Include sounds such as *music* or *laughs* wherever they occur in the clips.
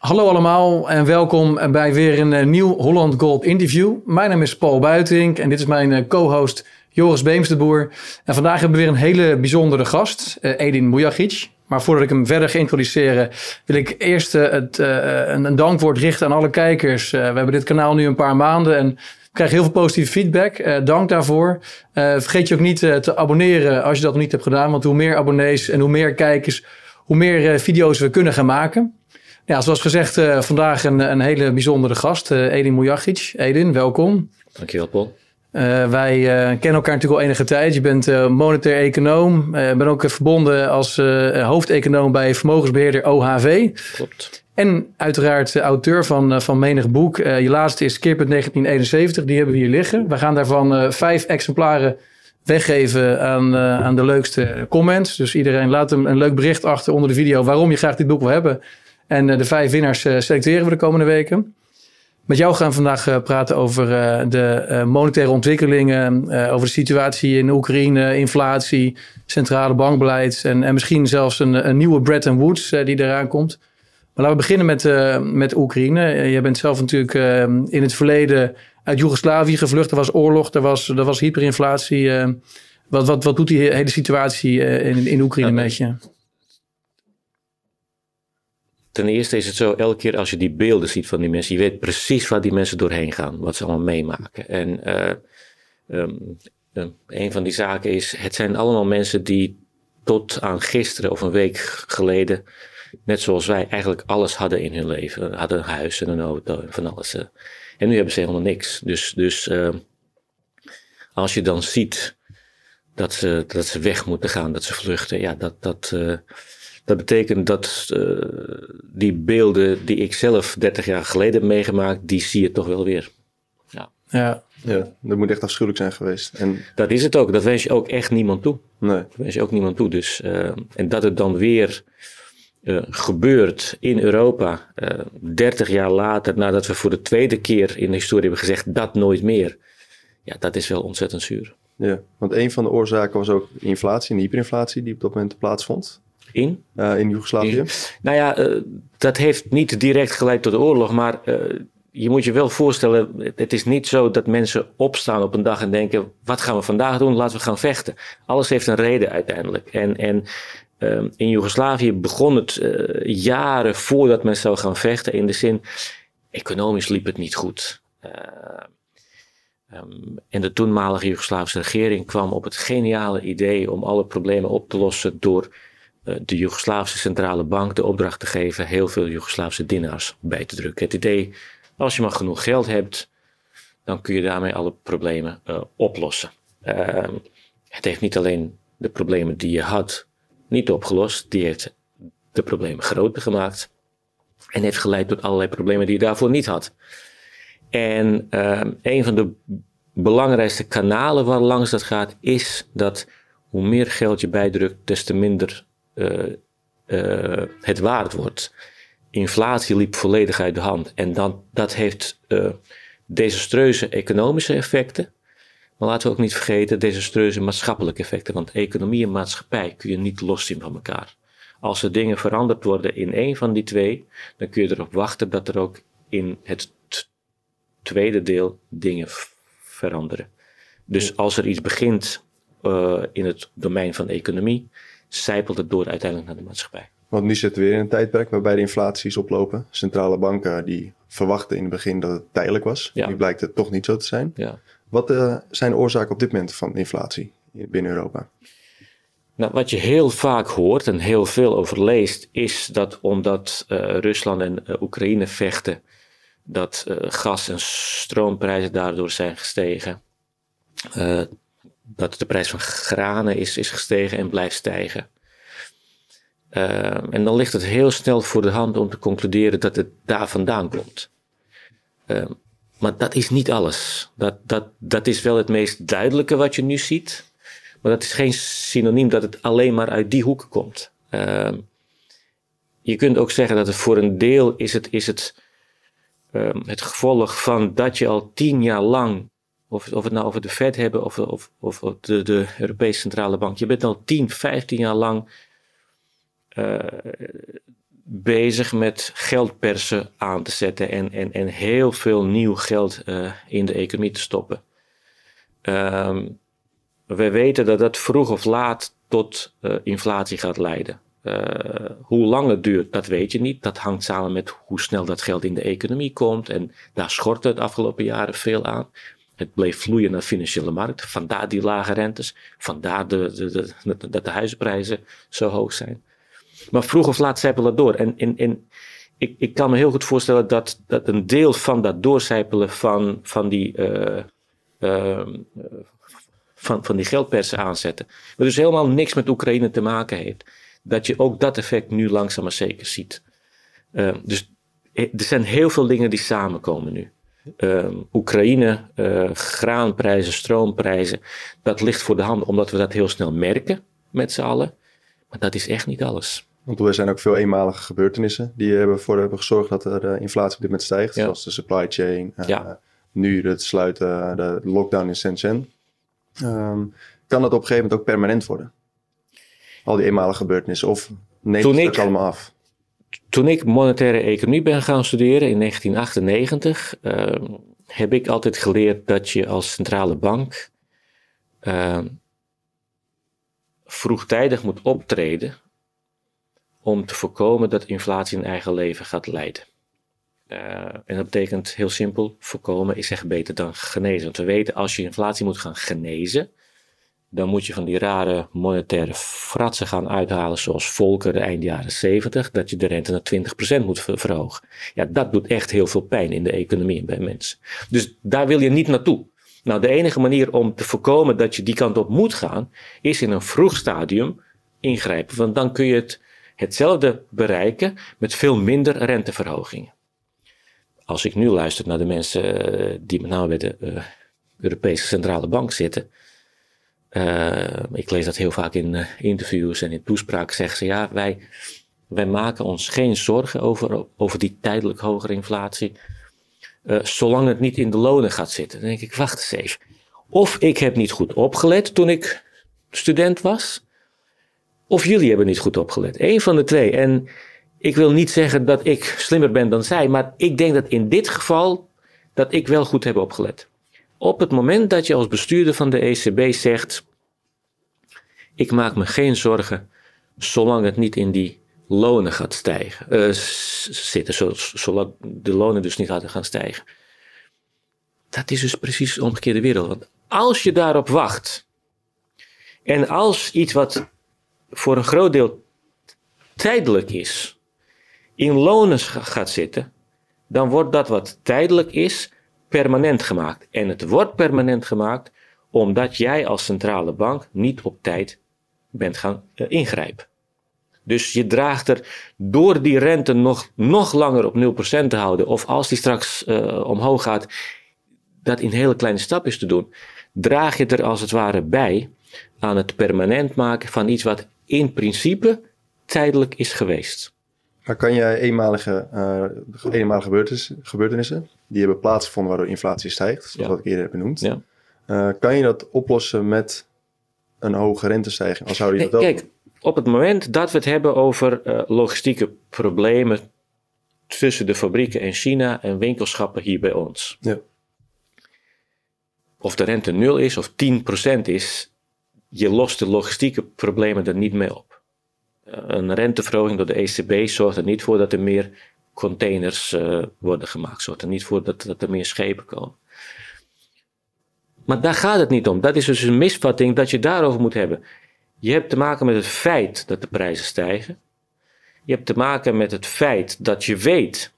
Hallo allemaal en welkom bij weer een eh, nieuw Holland Gold interview. Mijn naam is Paul Buitink en dit is mijn eh, co-host Joris Beems de Boer. En vandaag hebben we weer een hele bijzondere gast, eh, Edin Mujagic. Maar voordat ik hem verder ga introduceren, wil ik eerst het, een, dankwoord richten aan alle kijkers. we hebben dit kanaal nu een paar maanden en krijgen heel veel positieve feedback. dank daarvoor. vergeet je ook niet te abonneren als je dat nog niet hebt gedaan. Want hoe meer abonnees en hoe meer kijkers, hoe meer video's we kunnen gaan maken. Ja, zoals gezegd, uh, vandaag een, een hele bijzondere gast, uh, Edin Mujagic. Edin, welkom. Dankjewel, Paul. Uh, wij kennen elkaar natuurlijk al enige tijd. Je bent monetair econoom. Je bent ook verbonden als hoofdeconoom bij vermogensbeheerder OHV. Klopt. En uiteraard auteur van, van menig boek. je laatste is Keerpunt 1971. Die hebben we hier liggen. We gaan daarvan vijf exemplaren weggeven aan, aan de leukste comments. Dus iedereen laat hem een leuk bericht achter onder de video waarom je graag dit boek wil hebben. En eh, de vijf winnaars eh, selecteren we de komende weken. Met jou gaan we vandaag eh, praten over de monetaire ontwikkelingen, over de situatie in Oekraïne, inflatie, centrale bankbeleid en, en misschien zelfs een, een nieuwe Bretton Woods die eraan komt. Maar laten we beginnen met, met Oekraïne. je bent zelf natuurlijk in het verleden uit Joegoslavië gevlucht. Er was oorlog, er was, er was hyperinflatie. wat, wat, wat doet die hele situatie in, in Oekraïne met je? Ten eerste is het zo, elke keer als je die beelden ziet van die mensen, je weet precies waar die mensen doorheen gaan, wat ze allemaal meemaken. En uh, een van die zaken is, het zijn allemaal mensen die tot aan gisteren of een week geleden, net zoals wij, eigenlijk alles hadden in hun leven. Hadden een huis en een auto en van alles. Eh. En nu hebben ze helemaal niks. Dus, dus uh, als je dan ziet dat ze, dat ze weg moeten gaan, dat ze vluchten, ja, dat, dat, uh, dat betekent dat uh, die beelden die ik zelf 30 jaar geleden heb meegemaakt, die zie je toch wel weer. Ja. Ja. ja, dat moet echt afschuwelijk zijn geweest. En... Dat is het ook. Dat wens je ook echt niemand toe. Nee. Dat wens je ook niemand toe. Dus, uh, en dat het dan weer uh, gebeurt in Europa, 30 jaar later, nadat we voor de tweede keer in de historie hebben gezegd dat nooit meer. Ja, dat is wel ontzettend zuur. Ja, want een van de oorzaken was ook inflatie en hyperinflatie die op dat moment plaatsvond. In? Uh, in Joegoslavië? Nou ja, uh, dat heeft niet direct geleid tot de oorlog, maar uh, je moet je wel voorstellen, het is niet zo dat mensen opstaan op een dag en denken, wat gaan we vandaag doen? Laten we gaan vechten. Alles heeft een reden uiteindelijk. En, en ehm, in Joegoslavië begon het jaren voordat men zou gaan vechten, in de zin, economisch liep het niet goed. Um, en de toenmalige Joegoslavische regering kwam op het geniale idee om alle problemen op te lossen door eh, de Joegoslavische centrale bank de opdracht te geven heel veel Joegoslavische dinars bij te drukken. Het idee, als je maar genoeg geld hebt, dan kun je daarmee alle problemen uh, oplossen. Uh, het heeft niet alleen de problemen die je had niet opgelost, die heeft de problemen groter gemaakt en heeft geleid tot allerlei problemen die je daarvoor niet had. En ehm, een van de belangrijkste kanalen waar langs dat gaat, is dat hoe meer geld je bijdrukt, des te minder uh, het waard wordt. Inflatie liep volledig uit de hand. En dan, dat heeft uh, desastreuze economische effecten. Maar laten we ook niet vergeten desastreuze maatschappelijke effecten. Want economie en maatschappij kun je niet loszien van elkaar. Als er dingen veranderd worden in één van die twee, dan kun je erop wachten dat er ook in het tweede deel dingen veranderen. Dus als er iets begint uh, in het domein van economie, zijpelt het door uiteindelijk naar de maatschappij. Want nu zitten we weer in een tijdperk waarbij de inflaties oplopen. Centrale banken die verwachten in het begin dat het tijdelijk was. Nu blijkt het toch niet zo te zijn. Ja. Wat uh, zijn de oorzaken op dit moment van inflatie binnen Europa? Nou, wat je heel vaak hoort en heel veel over leest, is dat omdat uh, Rusland en uh, Oekraïne vechten, dat gas- en stroomprijzen daardoor zijn gestegen dat de prijs van granen is, is gestegen en blijft stijgen. Uh, en dan ligt het heel snel voor de hand om te concluderen dat het daar vandaan komt. Uh, maar dat is niet alles. Dat, dat, dat is wel het meest duidelijke wat je nu ziet. Maar dat is geen synoniem dat het alleen maar uit die hoeken komt. Uh, je kunt ook zeggen dat het voor een deel is het, is het, het gevolg van dat je al tien jaar lang of, of het nou over de Fed hebben of, of, of de, de Europese Centrale Bank. Je bent al 10, 15 jaar lang uh, bezig met geldpersen aan te zetten en, en, en heel veel nieuw geld uh, in de economie te stoppen. Um, we weten dat dat vroeg of laat tot uh, inflatie gaat leiden. Hoe lang het duurt, dat weet je niet. Dat hangt samen met hoe snel dat geld in de economie komt. En daar schortte het afgelopen jaren veel aan. Het bleef vloeien naar de financiële markt. Vandaar die lage rentes. Vandaar de, de, dat de huizenprijzen zo hoog zijn. Maar vroeg of laat zijpelen door. En, ik, ik kan me heel goed voorstellen dat, dat een deel van dat doorcijpelen van, van die. Uh, uh, van, van die geldpersen aanzetten. Wat dus helemaal niks met Oekraïne te maken heeft. Dat je ook dat effect nu langzaam maar zeker ziet. Uh, dus er zijn heel veel dingen die samenkomen nu. Uh, Oekraïne, uh, graanprijzen, stroomprijzen, dat ligt voor de hand omdat we dat heel snel merken met z'n allen. Maar dat is echt niet alles. Want er zijn ook veel eenmalige gebeurtenissen die ervoor hebben gezorgd dat de inflatie op dit moment stijgt. Zoals de supply chain, uh, ja. nu het sluiten, de lockdown in Shenzhen. Um, kan dat op een gegeven moment ook permanent worden? Al die eenmalige gebeurtenissen of neemt het allemaal af? Toen ik monetaire economie ben gaan studeren in 1998, uh, heb ik altijd geleerd dat je als centrale bank uh, vroegtijdig moet optreden om te voorkomen dat inflatie een eigen leven gaat leiden. Uh, en dat betekent heel simpel, voorkomen is echt beter dan genezen. Want we weten, als je inflatie moet gaan genezen, dan moet je van die rare monetaire fratsen gaan uithalen, zoals Volker eind jaren 70, dat je de rente naar 20% moet verhogen. Ja, dat doet echt heel veel pijn in de economie en bij mensen. Dus daar wil je niet naartoe. Nou, de enige manier om te voorkomen dat je die kant op moet gaan, is in een vroeg stadium ingrijpen. Want dan kun je het, hetzelfde bereiken met veel minder renteverhogingen. Als ik nu luister naar de mensen eh, die met name bij de uh, Europese Centrale Bank zitten, ik lees dat heel vaak in uh, interviews en in toespraak, zeggen ze ja, wij, wij maken ons geen zorgen over, over die tijdelijk hogere inflatie, uh, zolang het niet in de lonen gaat zitten. Dan denk ik, wacht eens even. Of ik heb niet goed opgelet toen ik student was, of jullie hebben niet goed opgelet. Eén van de twee. En ik wil niet zeggen dat ik slimmer ben dan zij, maar ik denk dat in dit geval dat ik wel goed heb opgelet. Op het moment dat je als bestuurder van de ECB zegt: Ik maak me geen zorgen zolang het niet in die lonen gaat stijgen, uh, zitten, zolang de lonen dus niet hadden gaan stijgen. Dat is dus precies de omgekeerde wereld. Want als je daarop wacht en als iets wat voor een groot deel tijdelijk is, in lonen gaat zitten, dan wordt dat wat tijdelijk is permanent gemaakt. En het wordt permanent gemaakt omdat jij als centrale bank niet op tijd bent gaan uh, ingrijpen. Dus je draagt er door die rente nog, nog langer op 0% te houden, of als die straks uh, omhoog gaat, dat in hele kleine stapjes te doen, draag je er als het ware bij aan het permanent maken van iets wat in principe tijdelijk is geweest. Maar kan jij eenmalige, uh, eenmalige gebeurtenissen, die hebben plaatsgevonden waardoor inflatie stijgt, zoals wat ik eerder heb benoemd, ja. uh, kan je dat oplossen met een hoge rentestijging? Als zou je dat Kijk, op het moment dat we het hebben over uh, logistieke problemen tussen de fabrieken in China en winkelschappen hier bij ons. Ja. Of de rente 0 is of 10% is, je lost de logistieke problemen er niet mee op een renteverhoging door de ECB zorgt er niet voor dat er meer containers uh, worden gemaakt. Zorgt er niet voor dat, er meer schepen komen. Maar daar gaat het niet om. Dat is dus een misvatting dat je daarover moet hebben. Je hebt te maken met het feit dat de prijzen stijgen. Je hebt te maken met het feit dat je weet,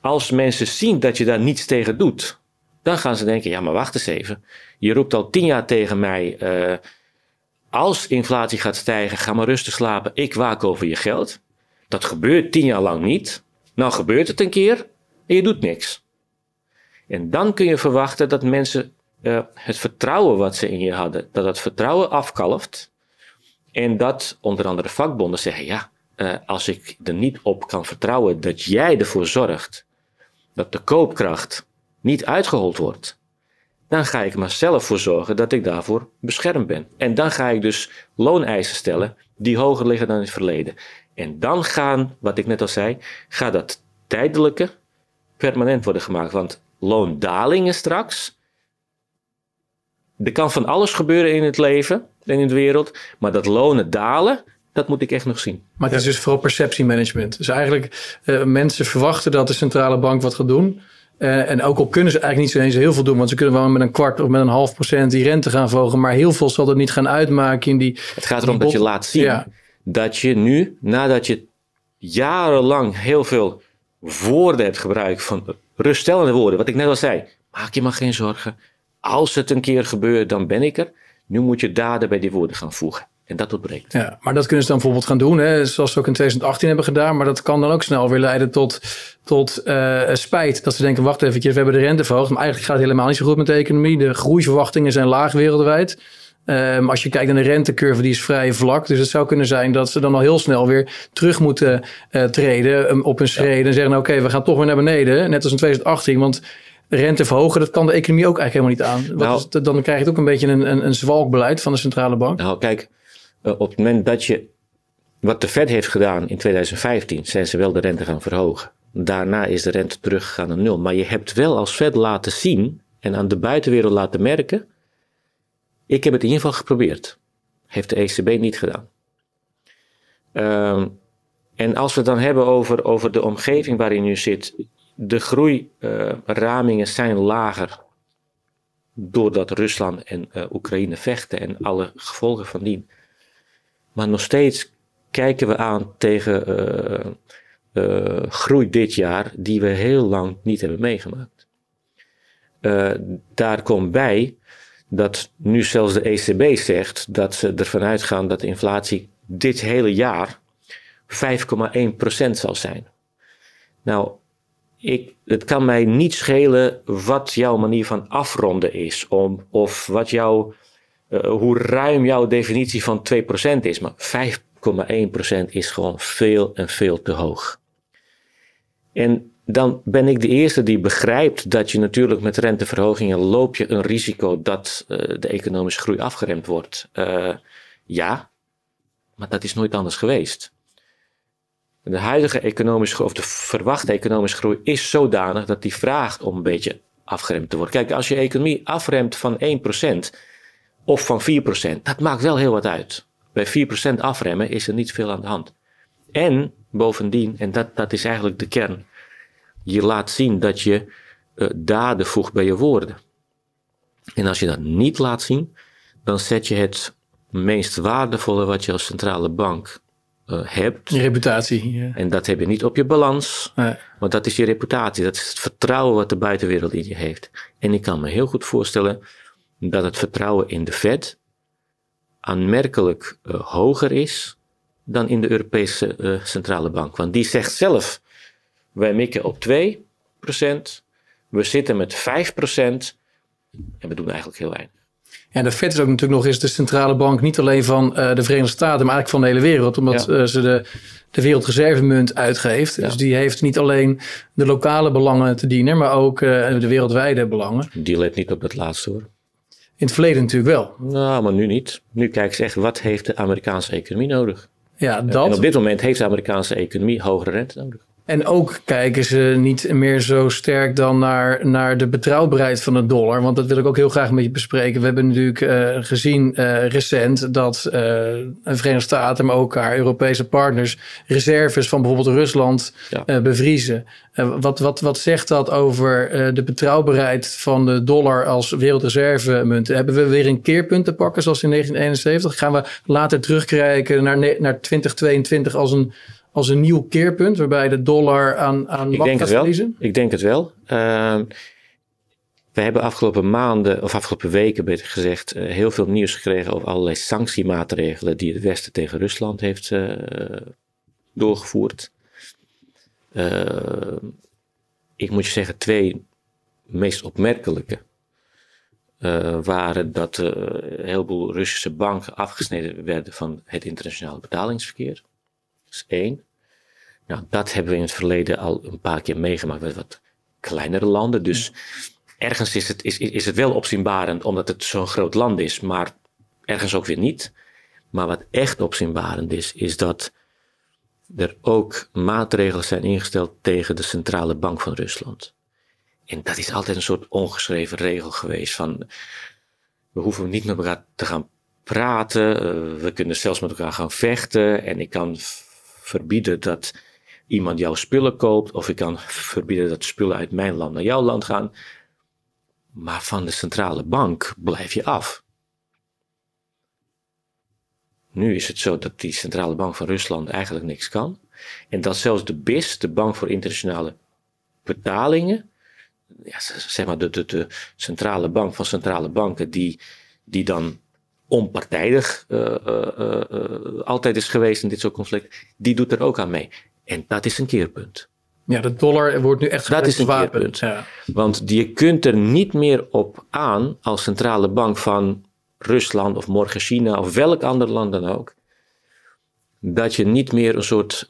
als mensen zien dat je daar niets tegen doet, dan gaan ze denken: ja, maar wacht eens even. Je roept al tien jaar tegen mij. Uh, als inflatie gaat stijgen, ga maar rustig slapen. Ik waak over je geld. Dat gebeurt tien jaar lang niet. Nou gebeurt het een keer en je doet niks. En dan kun je verwachten dat mensen uh, het vertrouwen wat ze in je hadden, dat dat vertrouwen afkalft. En dat onder andere vakbonden zeggen: ja, uh, als ik er niet op kan vertrouwen dat jij ervoor zorgt dat de koopkracht niet uitgehold wordt, dan ga ik maar zelf voor zorgen dat ik daarvoor beschermd ben. En dan ga ik dus looneisen stellen die hoger liggen dan in het verleden. En dan gaan, wat ik net al zei, gaat dat tijdelijke permanent worden gemaakt. Want loondalingen straks. Er kan van alles gebeuren in het leven en in de wereld. Maar dat lonen dalen, dat moet ik echt nog zien. Maar het is dus vooral perceptiemanagement. Dus eigenlijk uh, mensen verwachten dat de centrale bank wat gaat doen. Uh, en ook al kunnen ze eigenlijk niet zo eens heel veel doen, want ze kunnen wel met een kwart of met een half procent die rente gaan volgen, maar heel veel zal dat niet gaan uitmaken in die. Het gaat erom dat je laat zien ja. Dat je nu, nadat je jarenlang heel veel woorden hebt gebruikt van ruststellende woorden, wat ik net al zei, maak je maar geen zorgen. Als het een keer gebeurt, dan ben ik er. Nu moet je daden bij die woorden gaan voegen. En dat ontbreekt. Ja, maar dat kunnen ze dan bijvoorbeeld gaan doen, hè, zoals we ook in 2018 hebben gedaan. Maar dat kan dan ook snel weer leiden tot, tot uh, spijt. Dat ze denken, wacht even, we hebben de rente verhoogd. Maar eigenlijk gaat het helemaal niet zo goed met de economie. De groeiverwachtingen zijn laag wereldwijd. Um, als je kijkt naar de rentecurve, die is vrij vlak. Dus het zou kunnen zijn dat ze dan al heel snel weer terug moeten uh, treden um, op hun schreden. En zeggen, oké, okay, we gaan toch weer naar beneden. Net als in 2018. Want rente verhogen, dat kan de economie ook eigenlijk helemaal niet aan. Nou, is, dan krijg je ook een beetje een, een, een zwalkbeleid van de centrale bank. Nou, kijk, uh, op het moment dat je wat de Fed heeft gedaan in 2015, zijn ze wel de rente gaan verhogen. Daarna is de rente teruggegaan naar nul. Maar je hebt wel als Fed laten zien en aan de buitenwereld laten merken ik heb het in ieder geval geprobeerd. Heeft de ECB niet gedaan. Um, en als we het dan hebben over, over de omgeving waarin u zit. De groeiramingen zijn lager. Doordat Rusland en uh, Oekraïne vechten en alle gevolgen van dien. Maar nog steeds kijken we aan tegen uh, groei dit jaar die we heel lang niet hebben meegemaakt. daar komt bij dat nu zelfs de ECB zegt dat ze ervan uitgaan dat de inflatie dit hele jaar 5,1% zal zijn. Nou, ik, het kan mij niet schelen wat jouw manier van afronden is, om, of wat jouw, uh, hoe ruim jouw definitie van 2% is. Maar 5,1% is gewoon veel en veel te hoog. En dan ben ik de eerste die begrijpt dat je natuurlijk met renteverhogingen loop je een risico dat uh, de economische groei afgeremd wordt. Uh, ja, maar dat is nooit anders geweest. De huidige economische of de verwachte economische groei is zodanig dat die vraagt om een beetje afgeremd te worden. Kijk, als je economie afremt van 1% of van 4%, dat maakt wel heel wat uit. Bij 4% afremmen is er niet veel aan de hand. En bovendien, en dat, dat is eigenlijk de kern je laat zien dat je uh, daden voegt bij je woorden. En als je dat niet laat zien, dan zet je het meest waardevolle wat je als centrale bank uh, hebt. Je reputatie. Ja. En dat heb je niet op je balans, nee. maar dat is je reputatie. Dat is het vertrouwen wat de buitenwereld in je heeft. En ik kan me heel goed voorstellen dat het vertrouwen in de Fed aanmerkelijk uh, hoger is dan in de Europese Centrale Bank. Want die zegt zelf wij mikken op 2%. We zitten met 5%. En we doen eigenlijk heel weinig. En de Fed is ook natuurlijk nog eens de centrale bank, niet alleen van uh, de Verenigde Staten, maar eigenlijk van de hele wereld. Omdat ja. uh, ze de, de wereldreservemunt uitgeeft. Ja. Dus die heeft niet alleen de lokale belangen te dienen, maar ook uh, de wereldwijde belangen. Die let niet op dat laatste hoor. In het verleden natuurlijk wel. Nou, maar nu niet. Nu kijken ze echt, wat heeft de Amerikaanse economie nodig? Ja, dat. En op dit moment heeft de Amerikaanse economie hogere rente nodig. En ook kijken ze niet meer zo sterk dan naar, naar de betrouwbaarheid van de dollar. Want dat wil ik ook heel graag met je bespreken. We hebben natuurlijk uh, gezien uh, recent dat uh, de Verenigde Staten, maar ook haar Europese partners, reserves van bijvoorbeeld Rusland ja. bevriezen. wat, wat, wat zegt dat over de betrouwbaarheid van de dollar als wereldreservemunt? Hebben we weer een keerpunt te pakken zoals in 1971? Gaan we later terugkijken naar, naar 2022 als een als een nieuw keerpunt waarbij de dollar aan, aan gaat verliezen? Ik denk het wel. Uh, we hebben afgelopen maanden, of afgelopen weken beter gezegd, uh, heel veel nieuws gekregen over allerlei sanctiemaatregelen die het Westen tegen Rusland heeft uh, doorgevoerd. Ehm, ik moet je zeggen, twee meest opmerkelijke uh, waren dat een heleboel Russische banken afgesneden werden van het internationale betalingsverkeer is één. Nou, dat hebben we in het verleden al een paar keer meegemaakt met wat kleinere landen. Dus ergens is het, is, is het wel opzienbarend omdat het zo'n groot land is, maar ergens ook weer niet. Maar wat echt opzienbarend is, is dat er ook maatregelen zijn ingesteld tegen de centrale bank van Rusland. En dat is altijd een soort ongeschreven regel geweest van we hoeven niet met elkaar te gaan praten, eh, we kunnen zelfs met elkaar gaan vechten en ik kan verbieden dat iemand jouw spullen koopt of ik kan verbieden dat spullen uit mijn land naar jouw land gaan. Maar van de centrale bank blijf je af. Nu is het zo dat die centrale bank van Rusland eigenlijk niks kan. En dat zelfs de BIS, de Bank voor Internationale Betalingen, ja, zeg maar de, de, de centrale bank van centrale banken, die, die dan onpartijdig uh, uh, uh, altijd is geweest in dit soort conflict, die doet er ook aan mee. En dat is een keerpunt. Ja, de dollar wordt nu echt Dat is een keerpunt. Ja. Want je kunt er niet meer op aan als centrale bank van Rusland of morgen China of welk ander land dan ook, dat je niet meer een soort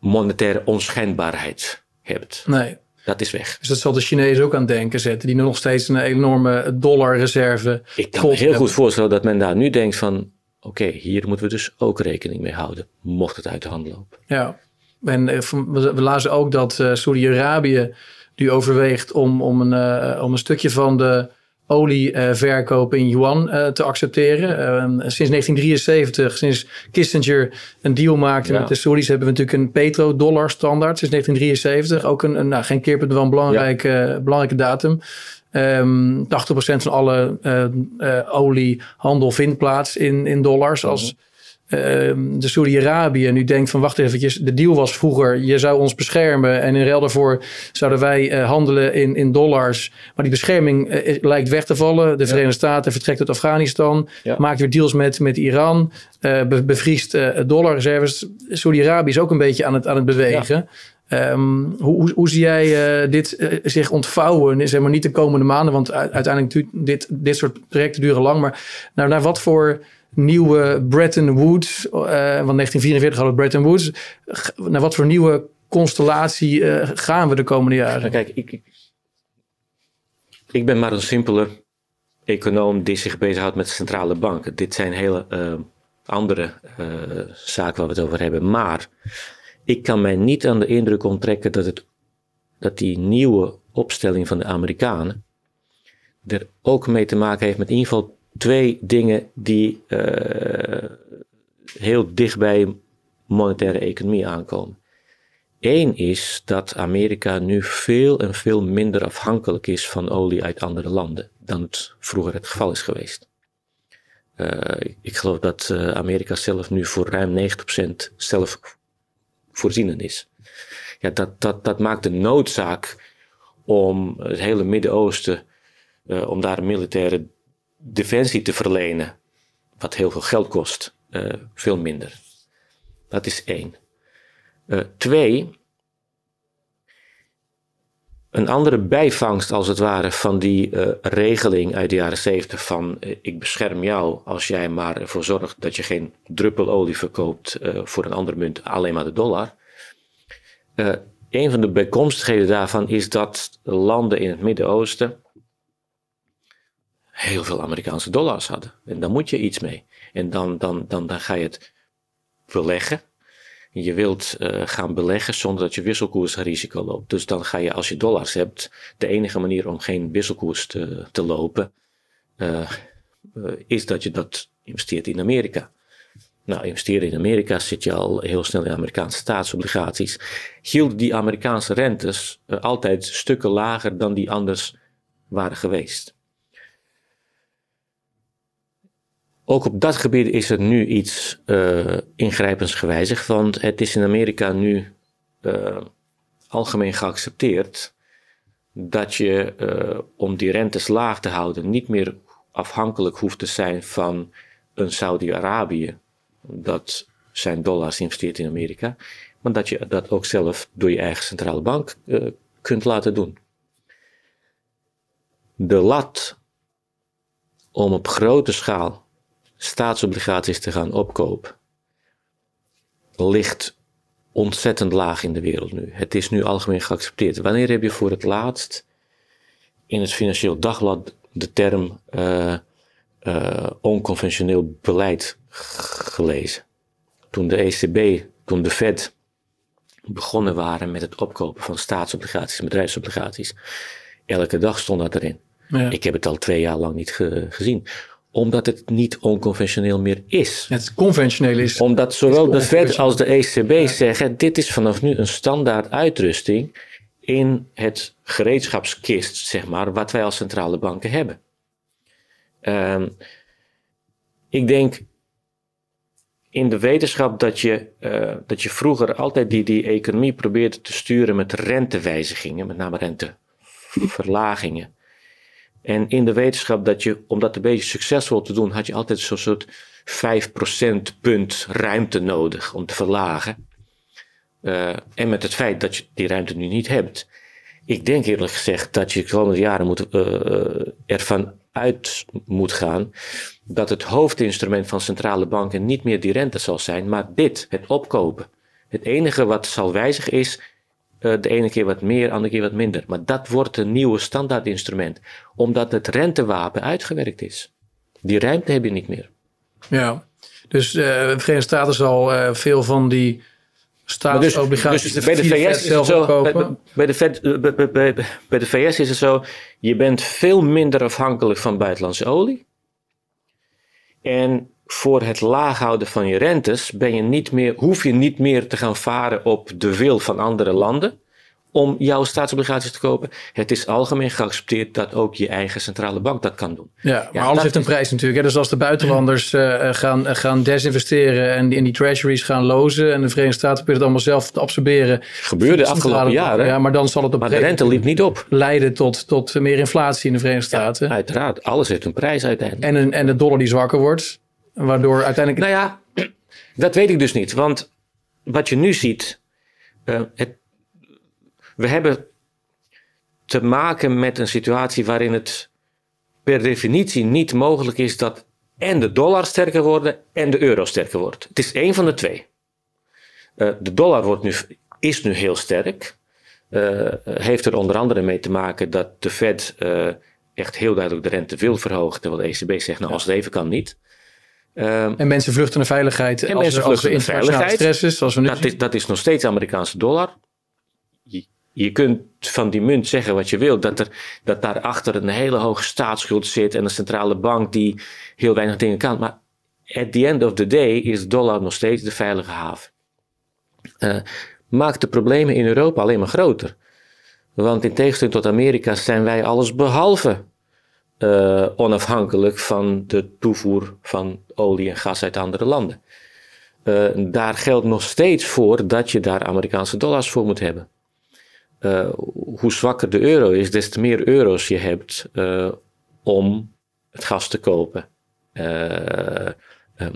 monetaire onschendbaarheid hebt. Nee. Dat is weg. Dus dat zal de Chinezen ook aan denken zetten, die nog steeds een enorme dollarreserve. Ik kan me heel goed voorstellen dat men daar nu denkt van, oké, hier moeten we dus ook rekening mee houden, mocht het uit de hand lopen. Ja, en eh, we lazen ook dat uh, Saudi-Arabië nu overweegt om, om, een, uh, om een stukje van de olieverkoop in yuan uh, te accepteren. Uh, sinds 1973, sinds Kissinger een deal maakte ja. met de Saudis, hebben we natuurlijk een petrodollar standaard sinds 1973. Ook een, een nou, geen keerpunt, wel een belangrijke, ja. belangrijke datum. Um, 80% van alle uh, oliehandel vindt plaats in, in dollars. Als Ehm, de Saudi-Arabië nu denkt van wacht eventjes, de deal was vroeger, je zou ons beschermen en in ruil daarvoor zouden wij uh, handelen in, in dollars. Maar die bescherming uh, lijkt weg te vallen. De Verenigde Staten vertrekt uit Afghanistan, ja. maakt weer deals met, met Iran, be bevriest dollarreserves. Saudi-Arabië is ook een beetje aan het, aan het bewegen. Ja. Um, hoe, hoe, zie jij uh, dit uh, zich ontvouwen? Zeg maar niet de komende maanden, want uiteindelijk dit, dit soort projecten duren lang. Maar nou, naar wat voor nieuwe Bretton Woods, uh, want 1944 hadden we Bretton Woods. Naar wat voor nieuwe constellatie uh, gaan we de komende jaren? Nou, kijk, ik, ik ben maar een simpele econoom die zich bezighoudt met centrale banken. Dit zijn hele uh, andere zaken waar we het over hebben. Maar ik kan mij niet aan de indruk onttrekken dat, het, dat die nieuwe opstelling van de Amerikanen er ook mee te maken heeft met in twee dingen die uh, heel dicht bij monetaire economie aankomen. Eén is dat Amerika nu veel en veel minder afhankelijk is van olie uit andere landen dan het vroeger het geval is geweest. Uh, ik geloof dat uh, Amerika zelf nu voor ruim 90% zelfvoorzienend is. Ja, dat, dat, dat maakt de noodzaak om het hele Midden-Oosten, uh, om daar een militaire defensie te verlenen, wat heel veel geld kost, uh, veel minder. Dat is één. Uh, twee, een andere bijvangst als het ware van die uh, regeling uit de jaren zeventig van ik bescherm jou als jij maar ervoor zorgt dat je geen druppel olie verkoopt voor een andere munt, alleen maar de dollar. een van de bijkomstigheden daarvan is dat landen in het Midden-Oosten heel veel Amerikaanse dollars hadden. En daar moet je iets mee. En dan, dan, dan, dan ga je het beleggen. Je wilt uh, gaan beleggen zonder dat je wisselkoersrisico loopt. Dus dan ga je, als je dollars hebt, de enige manier om geen wisselkoers te, te lopen, uh, is dat je dat investeert in Amerika. Nou, investeren in Amerika zit je al heel snel in Amerikaanse staatsobligaties. Hielden die Amerikaanse rentes altijd stukken lager dan die anders waren geweest. Ook op dat gebied is er nu iets uh, ingrijpends gewijzigd, want het is in Amerika nu uh, algemeen geaccepteerd dat je uh, om die rentes laag te houden niet meer afhankelijk hoeft te zijn van een Saudi-Arabië dat zijn dollars investeert in Amerika, maar dat je dat ook zelf door je eigen centrale bank kunt laten doen. De lat om op grote schaal staatsobligaties te gaan opkopen, ligt ontzettend laag in de wereld nu. Het is nu algemeen geaccepteerd. Wanneer heb je voor het laatst in het Financieel Dagblad de term uh, uh, onconventioneel beleid gelezen? toen de ECB, toen de Fed begonnen waren met het opkopen van staatsobligaties en bedrijfsobligaties. Elke dag stond dat erin. Ja. Ik heb het al twee jaar lang niet gezien omdat het niet onconventioneel meer is. Het conventioneel is. Omdat zowel de Fed als de ECB zeggen: dit is vanaf nu een standaard uitrusting in het gereedschapskist, zeg maar, wat wij als centrale banken hebben. Um, ik denk in de wetenschap dat je, uh, dat je vroeger altijd die, die economie probeerde te sturen met rentewijzigingen, met name renteverlagingen. En in de wetenschap dat je, om dat een beetje succesvol te doen, had je altijd zo'n soort 5% punt ruimte nodig om te verlagen. Uh, en met het feit dat je die ruimte nu niet hebt. Ik denk eerlijk gezegd dat je de komende jaren moet, uh, ervan uit moet gaan dat het hoofdinstrument van centrale banken niet meer die rente zal zijn, maar dit, het opkopen. Het enige wat zal wijzigen is de ene keer wat meer, de andere keer wat minder. Maar dat wordt een nieuwe standaardinstrument, omdat het rentewapen uitgewerkt is. Die ruimte heb je niet meer. Ja, dus uh, de Verenigde Staten zal uh, veel van die staatsobligaties dus, dus bij de VS is het zo, bij, bij, de bij, bij de VS is het zo, je bent veel minder afhankelijk van buitenlandse olie. En voor het laag houden van je rentes ben je niet meer, hoef je niet meer te gaan varen op de wil van andere landen om jouw staatsobligaties te kopen. Het is algemeen geaccepteerd dat ook je eigen centrale bank dat kan doen. Ja, maar alles heeft een prijs natuurlijk. Hè? Dus als de buitenlanders uh, gaan, uh, gaan desinvesteren en die, in die treasuries gaan lozen en de Verenigde Staten proberen het allemaal zelf te absorberen. Gebeurde de afgelopen jaren. Ja, maar dan zal het op maar de rente liep niet op. Leiden tot, tot meer inflatie in de Verenigde Staten. Ja, uiteraard, alles heeft een prijs uiteindelijk. En, een, en de dollar die zwakker wordt, waardoor uiteindelijk. Nou ja, *clears throat* dat weet ik dus niet. Want wat je nu ziet, uh, het we hebben te maken met een situatie waarin het per definitie niet mogelijk is dat en de dollar sterker wordt en de euro sterker wordt. Het is één van de twee. Uh, de dollar wordt nu, is nu heel sterk. Uh, heeft er onder andere mee te maken dat de Fed uh, echt heel duidelijk de rente wil verhogen. Terwijl de ECB zegt, nou als het even kan niet. Um, en mensen vluchten naar veiligheid. En als mensen vluchten naar veiligheid. Stress is, zoals we nu dat, is, dat is nog steeds Amerikaanse dollar je kunt van die munt zeggen wat je wilt. Dat, er, dat daarachter een hele hoge staatsschuld zit en een centrale bank die heel weinig dingen kan. Maar at the end of the day is dollar nog steeds de veilige haven. Uh, maakt de problemen in Europa alleen maar groter. Want in tegenstelling tot Amerika zijn wij alles behalve uh, onafhankelijk van de toevoer van olie en gas uit andere landen. Uh, daar geldt nog steeds voor dat je daar Amerikaanse dollars voor moet hebben. Uh, hoe zwakker de euro is, des te meer euro's je hebt om het gas te kopen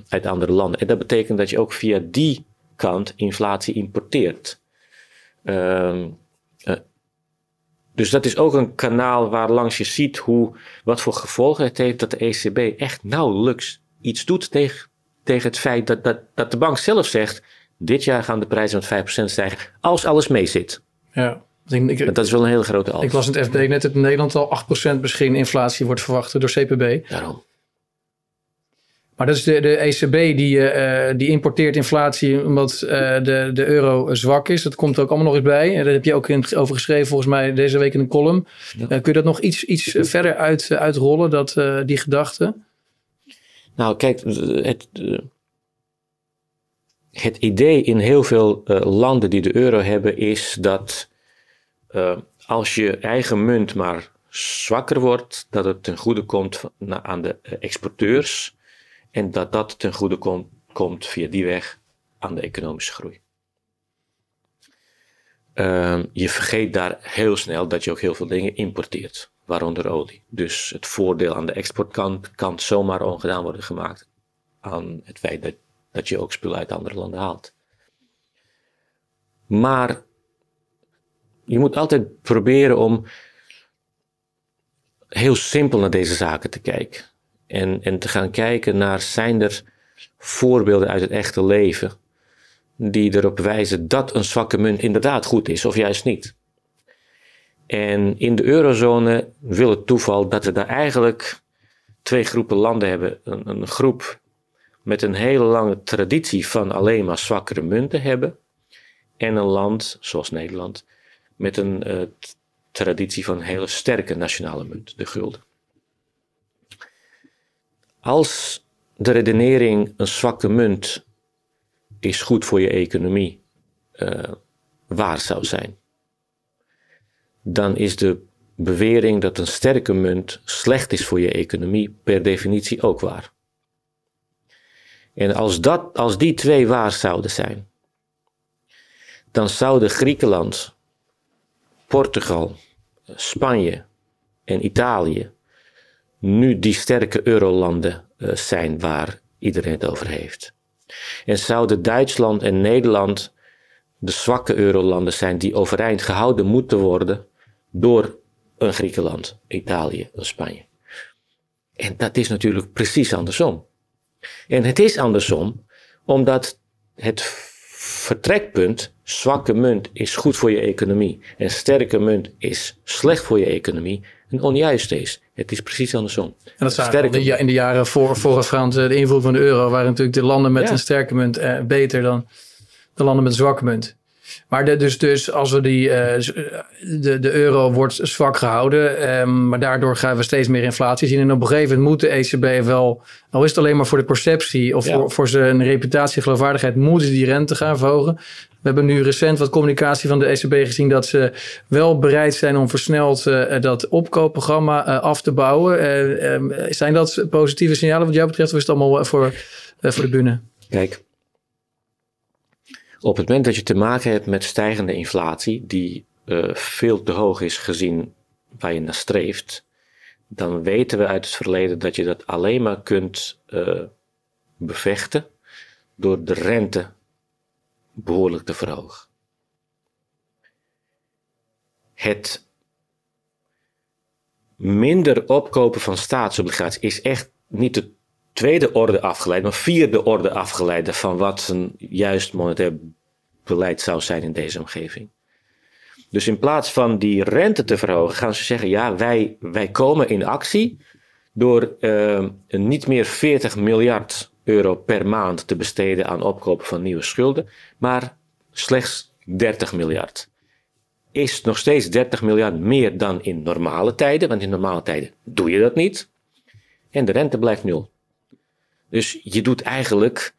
uit andere landen. En dat betekent dat je ook via die kant inflatie importeert. Ehm, dus dat is ook een kanaal waar langs je ziet hoe, wat voor gevolgen het heeft dat de ECB echt nauwelijks iets doet tegen, tegen het feit dat, dat, dat de bank zelf zegt: dit jaar gaan de prijzen met 5% stijgen als alles meezit. Ja. Ik, dat is wel een hele grote als. Ik las in het FD net dat in Nederland al 8% misschien inflatie wordt verwacht door CPB. Daarom. Maar dat is de, de ECB die, uh, die importeert inflatie omdat uh, de, de euro zwak is. Dat komt er ook allemaal nog eens bij. En daar heb je ook in, over geschreven volgens mij deze week in een column. Ja. Uh, kun je dat nog iets, iets verder uit, uitrollen, dat, die gedachte? Nou kijk, het, het idee in heel veel landen die de euro hebben is dat als je eigen munt maar zwakker wordt, dat het ten goede komt aan de eh, exporteurs en dat dat ten goede kom, komt via die weg aan de economische groei. Uh, je vergeet daar heel snel dat je ook heel veel dingen importeert, waaronder olie. Dus het voordeel aan de exportkant kan zomaar ongedaan worden gemaakt aan het feit dat, dat je ook spullen uit andere landen haalt. Maar je moet altijd proberen om heel simpel naar deze zaken te kijken. En, en te gaan kijken naar, zijn er voorbeelden uit het echte leven die erop wijzen dat een zwakke munt inderdaad goed is of juist niet. En in de eurozone wil het toeval dat we daar eigenlijk twee groepen landen hebben. Een, een groep met een hele lange traditie van alleen maar zwakkere munten hebben. En een land zoals Nederland met een uh, traditie van een hele sterke nationale munt, de gulden. Als de redenering een zwakke munt is goed voor je economie uh, waar zou zijn, dan is de bewering dat een sterke munt slecht is voor je economie per definitie ook waar. En als, dat, als die twee waar zouden zijn, dan zouden Griekenland, Portugal, Spanje en Italië nu die sterke eurolanden uh, zijn waar iedereen het over heeft. En zouden Duitsland en Nederland de zwakke eurolanden zijn die overeind gehouden moeten worden door een Griekenland, Italië Spanje. En dat is natuurlijk precies andersom. En het is andersom omdat het vertrekpunt zwakke munt is goed voor je economie en sterke munt is slecht voor je economie een onjuist is. Het is precies andersom. En dat zagen we in de jaren voor, voorafgaand de invoering van de euro waren natuurlijk de landen met een sterke munt eh, beter dan de landen met een zwakke munt. Maar de, dus, dus als we die, uh, de, de euro wordt zwak gehouden, um, maar daardoor gaan we steeds meer inflatie zien. En op een gegeven moment moet de ECB wel, al is het alleen maar voor de perceptie of voor, voor zijn reputatie geloofwaardigheid, moeten ze die rente gaan verhogen. We hebben nu recent wat communicatie van de ECB gezien dat ze wel bereid zijn om versneld uh, dat opkoopprogramma uh, af te bouwen. Uh, zijn dat positieve signalen wat jou betreft of is het allemaal voor, voor de bühne? Kijk, op het moment dat je te maken hebt met stijgende inflatie, die uh, veel te hoog is gezien waar je naar streeft, dan weten we uit het verleden dat je dat alleen maar kunt uh, bevechten door de rente behoorlijk te verhogen. Het minder opkopen van staatsobligaties is echt niet de tweede orde afgeleid, maar vierde orde afgeleid van wat een juist monetair beleid zou zijn in deze omgeving. Dus in plaats van die rente te verhogen, gaan ze zeggen: ja, wij, wij komen in actie door uh, niet meer 40 miljard euro per maand te besteden aan opkopen van nieuwe schulden, maar slechts 30 miljard. Is nog steeds 30 miljard meer dan in normale tijden, want in normale tijden doe je dat niet. En de rente blijft nul. Dus je doet eigenlijk,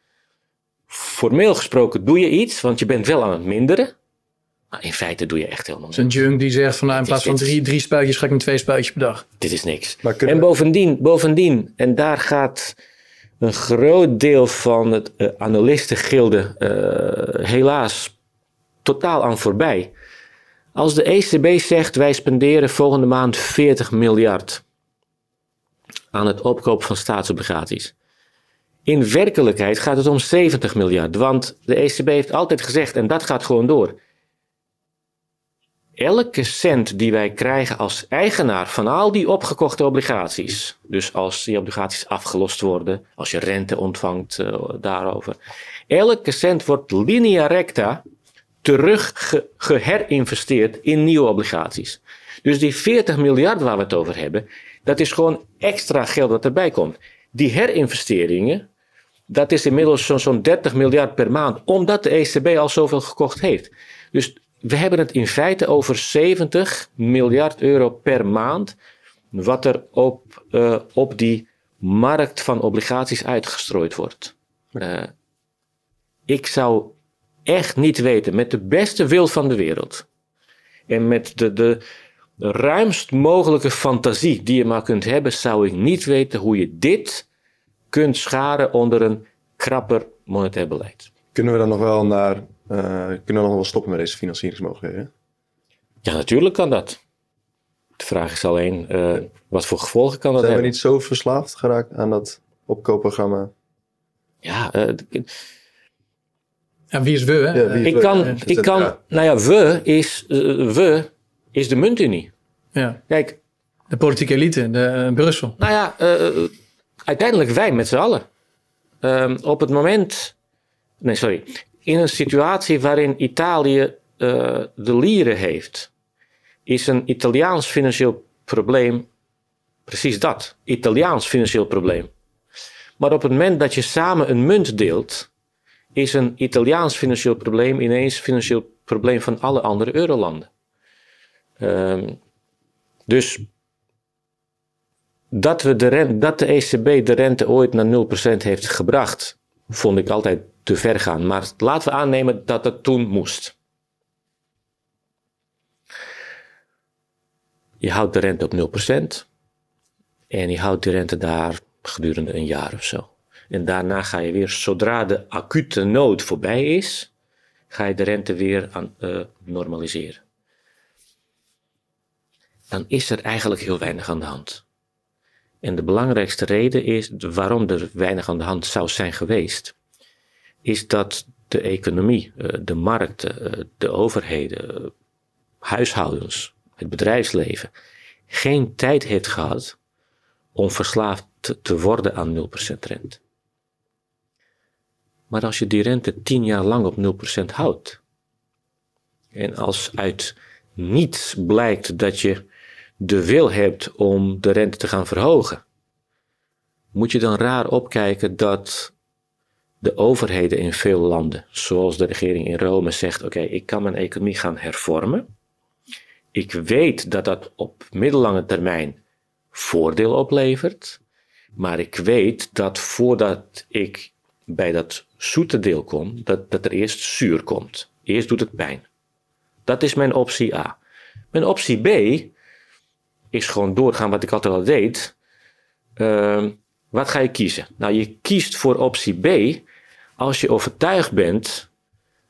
formeel gesproken doe je iets, want je bent wel aan het minderen. Maar in feite doe je echt helemaal niks. Een junk die zegt van nou, in plaats van drie, drie spuitjes ga ik met twee spuitjes per dag. Dit is niks. En bovendien, bovendien, en daar gaat een groot deel van het uh, analistengilde uh, helaas totaal aan voorbij. Als de ECB zegt wij spenderen volgende maand 40 miljard aan het opkopen van staatsobligaties. In werkelijkheid gaat het om 70 miljard, want de ECB heeft altijd gezegd, en dat gaat gewoon door. Elke cent die wij krijgen als eigenaar van al die opgekochte obligaties, dus als die obligaties afgelost worden, als je rente ontvangt uh, daarover, elke cent wordt linea recta terug ge geherinvesteerd in nieuwe obligaties. Dus die 40 miljard waar we het over hebben, dat is gewoon extra geld dat erbij komt. Die herinvesteringen, dat is inmiddels zo'n zo 30 miljard per maand, omdat de ECB al zoveel gekocht heeft. Dus we hebben het in feite over 70 miljard euro per maand, wat er op, uh, op die markt van obligaties uitgestrooid wordt. Uh, ik zou echt niet weten, met de beste wil van de wereld en met de, de, de ruimst mogelijke fantasie die je maar kunt hebben, zou ik niet weten hoe je dit kunt scharen onder een krapper monetair beleid. Kunnen we dan nog wel naar, uh, kunnen we nog wel stoppen met deze financieringsmogelijkheden? Ja, natuurlijk kan dat. De vraag is alleen, uh, wat voor gevolgen kan dat Zijn hebben? Zijn we niet zo verslaafd geraakt aan dat opkoopprogramma? Ja, uh, en wie is we? Hè? Ja, is ik we? kan, ik kan ja. nou ja, we is, we is de muntunie. Ja. Kijk. De politieke elite, de Brussel. Nou ja, uiteindelijk wij met z'n allen. Um, op het moment. Nee, sorry. In een situatie waarin Italië uh, de lieren heeft, is een Italiaans financieel probleem precies dat: Italiaans financieel probleem. Maar op het moment dat je samen een munt deelt, is een Italiaans financieel probleem ineens een financieel probleem van alle andere eurolanden. Um, dus dat, we de rente, dat de ECB de rente ooit naar 0% heeft gebracht, vond ik altijd te ver gaan. Maar laten we aannemen dat het toen moest. Je houdt de rente op 0% en je houdt de rente daar gedurende een jaar of zo. En daarna ga je weer, zodra de acute nood voorbij is, ga je de rente weer aan, uh, normaliseren. Dan is er eigenlijk heel weinig aan de hand. En de belangrijkste reden is waarom er weinig aan de hand zou zijn geweest, is dat de economie, eh, de markten, eh, de overheden, huishoudens, het bedrijfsleven geen tijd heeft gehad om verslaafd te worden aan 0% rente. Maar als je die rente 10 jaar lang op 0% houdt, en als uit niets blijkt dat je de wil hebt om de rente te gaan verhogen, moet je dan raar opkijken dat de overheden in veel landen, zoals de regering in Rome zegt: Oké, ik kan mijn economie gaan hervormen. Ik weet dat dat op middellange termijn voordeel oplevert, maar ik weet dat voordat ik bij dat zoete deel kom, dat, dat er eerst zuur komt. Eerst doet het pijn. Dat is mijn optie A. Mijn optie B is gewoon doorgaan wat ik altijd al deed. Uh, wat ga je kiezen? Nou, je kiest voor optie B als je overtuigd bent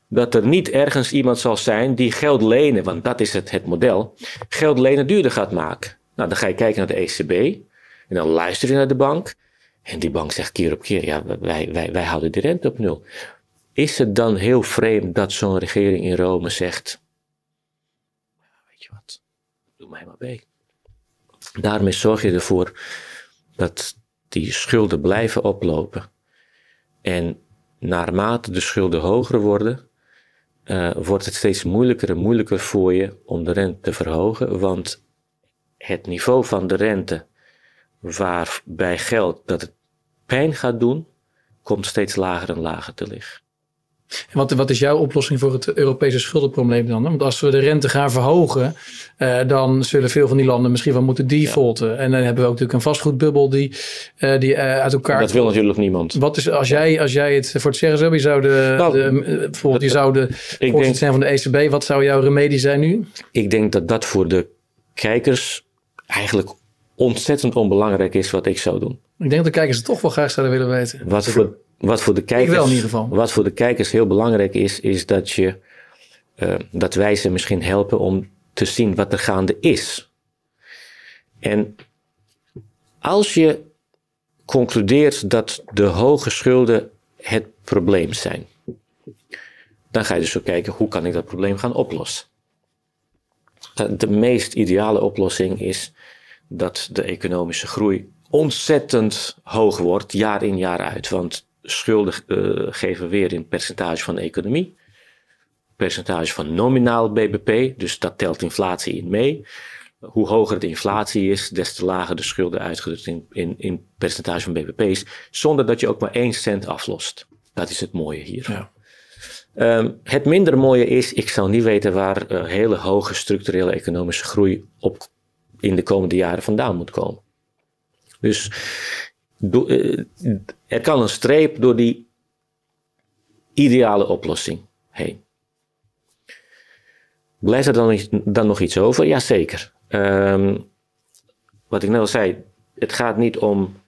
dat er niet ergens iemand zal zijn die geld lenen, want dat is het, het model, geld lenen duurder gaat maken. Nou, dan ga je kijken naar de ECB en dan luister je naar de bank. En die bank zegt keer op keer, ja, wij, wij, wij houden de rente op nul. Is het dan heel vreemd dat zo'n regering in Rome zegt, weet je wat, doe mij maar mee. Daarmee zorg je ervoor dat die schulden blijven oplopen. En naarmate de schulden hoger worden, uh, wordt het steeds moeilijker en moeilijker voor je om de rente te verhogen. Want het niveau van de rente waarbij geld dat het pijn gaat doen, komt steeds lager en lager te liggen. En wat, wat is jouw oplossing voor het Europese schuldenprobleem dan? Want als we de rente gaan verhogen, uh, dan zullen veel van die landen misschien wel moeten defaulten. En dan hebben we ook natuurlijk een vastgoedbubbel die, uh, die uh, uit elkaar. Dat wil natuurlijk niemand. Wat is, als jij, als jij het voor het zeggen zou, je zou de, nou, de bijvoorbeeld, je zou de voorzitter zijn van de ECB, wat zou jouw remedie zijn nu? Ik denk dat dat voor de kijkers eigenlijk ontzettend onbelangrijk is wat ik zou doen. Ik denk dat de kijkers het toch wel graag zouden willen weten. Wat voor, wat voor de kijkers, wel in ieder geval. Wat voor de kijkers heel belangrijk is, is dat, je, uh, dat wij ze misschien helpen om te zien wat er gaande is. En als je concludeert dat de hoge schulden het probleem zijn, dan ga je dus zo kijken hoe kan ik dat probleem gaan oplossen. De meest ideale oplossing is dat de economische groei ontzettend hoog wordt, jaar in jaar uit. Want schulden uh, geven weer in percentage van de economie. Percentage van nominaal BBP, dus dat telt inflatie in mee. Hoe hoger de inflatie is, des te lager de schulden uitgedrukt in, in, in percentage van BBP's, zonder dat je ook maar één cent aflost. Dat is het mooie hier. Ja. Um, het minder mooie is, ik zou niet weten waar uh, hele hoge structurele economische groei op in de komende jaren vandaan moet komen. Dus er kan een streep door die ideale oplossing heen. Blijft er dan, dan nog iets over? Jazeker. Um, wat ik net al zei, het gaat niet om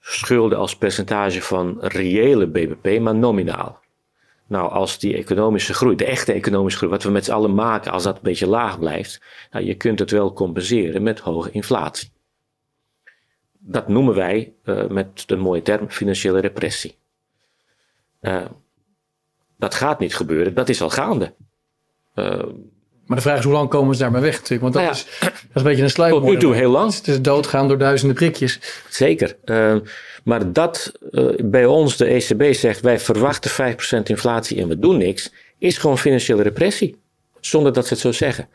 schulden als percentage van reële BBP, maar nominaal. Nou, als die economische groei, de echte economische groei, wat we met z'n allen maken, als dat een beetje laag blijft, nou, je kunt het wel compenseren met hoge inflatie. Dat noemen wij uh, met de mooie term financiële repressie. Uh, dat gaat niet gebeuren, dat is al gaande. Uh, maar de vraag is hoe lang komen ze daarmee weg natuurlijk? Want dat, nou ja, is, dat is een beetje een sluipmoord. Tot nu toe heel lang. Het is doodgaan door duizenden prikjes. Zeker. Maar dat bij ons de ECB zegt wij verwachten 5% inflatie en we doen niks, is gewoon financiële repressie. Zonder dat ze het zo zeggen.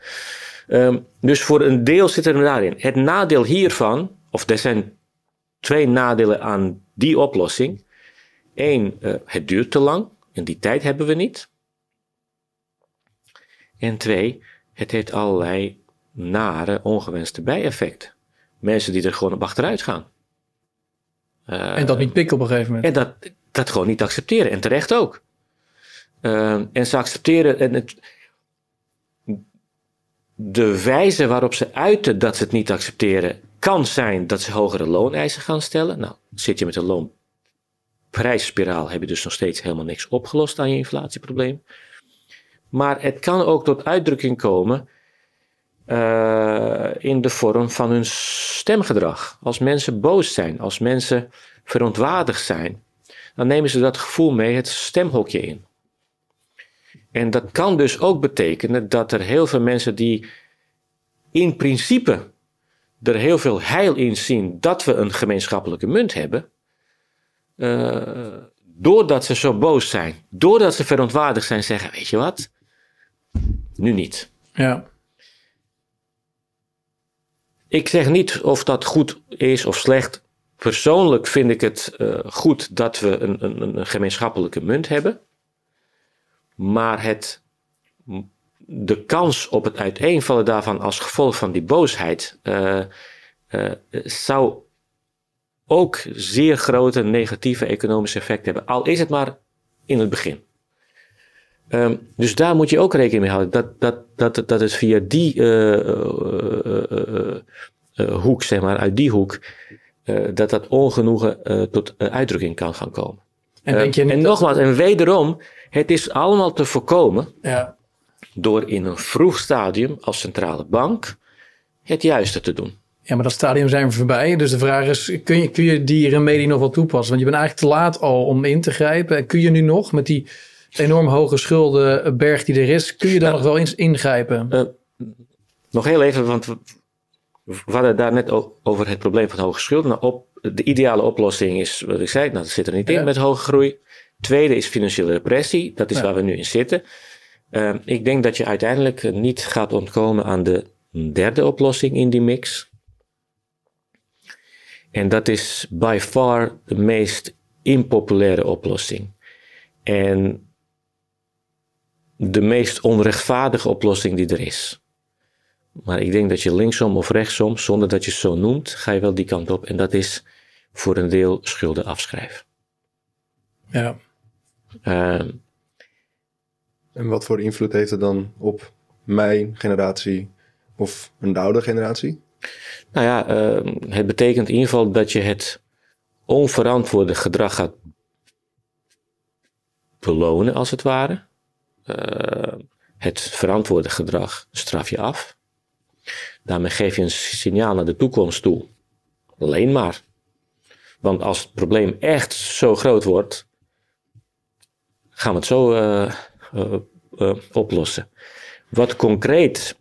Um, dus voor een deel zit er daarin. Het nadeel hiervan, of er zijn twee nadelen aan die oplossing. Eén, uh, het duurt te lang en die tijd hebben we niet. En twee, het heeft allerlei nare, ongewenste bijeffecten. Mensen die er gewoon op achteruit gaan. Uh, en dat niet pikken op een gegeven moment. En dat, dat gewoon niet accepteren. En terecht ook. Uh, en ze accepteren. En het, de wijze waarop ze uiten dat ze het niet accepteren, kan zijn dat ze hogere looneisen gaan stellen. Nou, zit je met een loonprijsspiraal, heb je dus nog steeds helemaal niks opgelost aan je inflatieprobleem. Maar het kan ook tot uitdrukking komen uh, in de vorm van hun stemgedrag. Als mensen boos zijn, als mensen verontwaardigd zijn, dan nemen ze dat gevoel mee het stemhokje in. En dat kan dus ook betekenen dat er heel veel mensen die in principe er heel veel heil in zien dat we een gemeenschappelijke munt hebben, uh, doordat ze zo boos zijn, doordat ze verontwaardigd zijn, zeggen: Weet je wat? Nu niet. Ja. Ik zeg niet of dat goed is of slecht. Persoonlijk vind ik het uh, goed dat we een, een, een gemeenschappelijke munt hebben. Maar het, de kans op het uiteenvallen daarvan als gevolg van die boosheid uh, uh, zou ook zeer grote negatieve economische effecten hebben. Al is het maar in het begin. Um, dus daar moet je ook rekening mee houden. Dat, dat, dat, dat het via die uh, hoek, zeg maar, uit die hoek, dat dat ongenoegen tot uitdrukking kan gaan komen. En, denk je en nogmaals, en wederom, het is allemaal te voorkomen ja. Door in een vroeg stadium als centrale bank het juiste te doen. Ja, maar dat stadium zijn we voorbij. Dus de vraag is, kun je, kun je die remedie nog wel toepassen? Want je bent eigenlijk te laat al om in te grijpen. En kun je nu nog met die enorm hoge schuldenberg die er is, kun je daar nog wel eens ingrijpen? Uh, nog heel even, want we, we hadden daar net over het probleem van hoge schulden. Nou, op, de ideale oplossing is, wat ik zei, nou, dat zit er niet in met hoge groei. Tweede is financiële repressie. Dat is waar we nu in zitten. Uh, ik denk dat je uiteindelijk niet gaat ontkomen aan de derde oplossing in die mix. En dat is by far de meest impopulaire oplossing. En de meest onrechtvaardige oplossing die er is. Maar ik denk dat je linksom of rechtsom, zonder dat je het zo noemt, ga je wel die kant op. En dat is voor een deel schulden afschrijven. Ja. Uh, en wat voor invloed heeft het dan op mijn generatie of een oude generatie? Nou ja, uh, het betekent in ieder geval dat je het onverantwoorde gedrag gaat belonen, als het ware. Uh, het verantwoorde gedrag straf je af. Daarmee geef je een signaal naar de toekomst toe. Alleen maar. Want als het probleem echt zo groot wordt, gaan we het zo uh, uh, oplossen. Wat concreet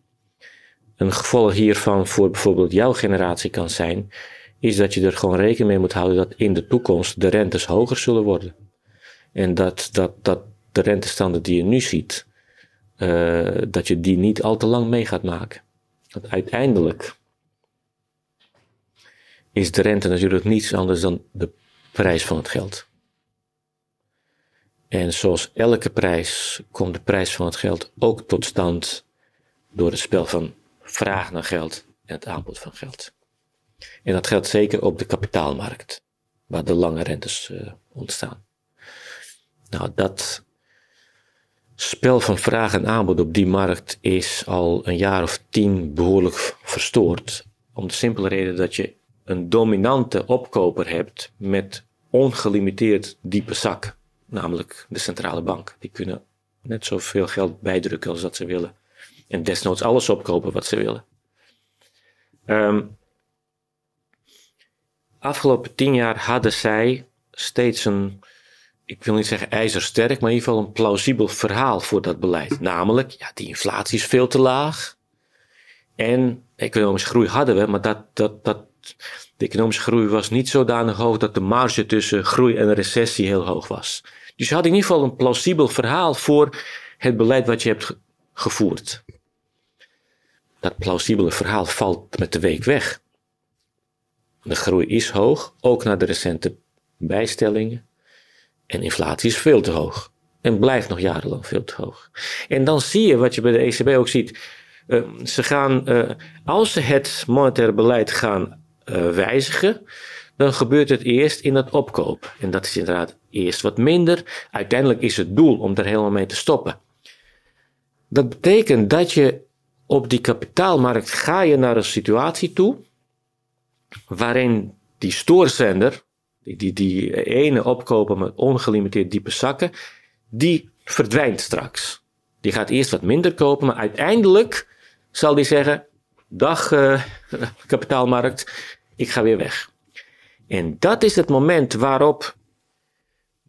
een gevolg hiervan voor bijvoorbeeld jouw generatie kan zijn, is dat je er gewoon rekening mee moet houden dat in de toekomst de rentes hoger zullen worden. En dat, dat, dat de rentestanden die je nu ziet, uh, dat je die niet al te lang mee gaat maken. Want uiteindelijk is de rente natuurlijk niets anders dan de prijs van het geld. En zoals elke prijs komt de prijs van het geld ook tot stand door het spel van vraag naar geld en het aanbod van geld. En dat geldt zeker op de kapitaalmarkt, waar de lange rentes uh, ontstaan. Nou, dat spel van vraag en aanbod op die markt is al een jaar of tien behoorlijk verstoord. Om de simpele reden dat je een dominante opkoper hebt met ongelimiteerd diepe zak, namelijk de centrale bank. Die kunnen net zoveel geld bijdrukken als dat ze willen. En desnoods alles opkopen wat ze willen. Um, afgelopen tien jaar hadden zij steeds een ik wil niet zeggen ijzersterk, maar in ieder geval een plausibel verhaal voor dat beleid. Namelijk, ja, die inflatie is veel te laag. En economische groei hadden we, maar dat, dat, dat, de economische groei was niet zodanig hoog dat de marge tussen groei en recessie heel hoog was. Dus je had in ieder geval een plausibel verhaal voor het beleid wat je hebt gevoerd. Dat plausibele verhaal valt met de week weg. De groei is hoog, ook na de recente bijstellingen. En inflatie is veel te hoog. En blijft nog jarenlang veel te hoog. En dan zie je wat je bij de ECB ook ziet. Uh, ze gaan, uh, als ze het monetaire beleid gaan uh, wijzigen, dan gebeurt het eerst in het opkoop. En dat is inderdaad eerst wat minder. Uiteindelijk is het doel om er helemaal mee te stoppen. Dat betekent dat je op die kapitaalmarkt ga je naar een situatie toe waarin die stoorzender, die, die, die ene opkoper met ongelimiteerd diepe zakken, die verdwijnt straks. Die gaat eerst wat minder kopen, maar uiteindelijk zal die zeggen: Dag uh, kapitaalmarkt, ik ga weer weg. En dat is het moment waarop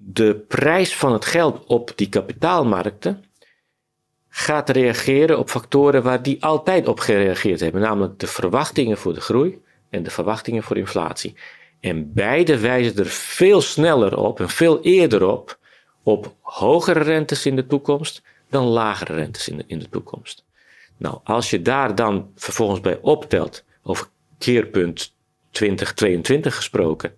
de prijs van het geld op die kapitaalmarkten gaat reageren op factoren waar die altijd op gereageerd hebben, namelijk de verwachtingen voor de groei en de verwachtingen voor inflatie. En beide wijzen er veel sneller op en veel eerder op op hogere rentes in de toekomst dan lagere rentes in de, in de toekomst. Nou, als je daar dan vervolgens bij optelt, over keerpunt 2022 gesproken,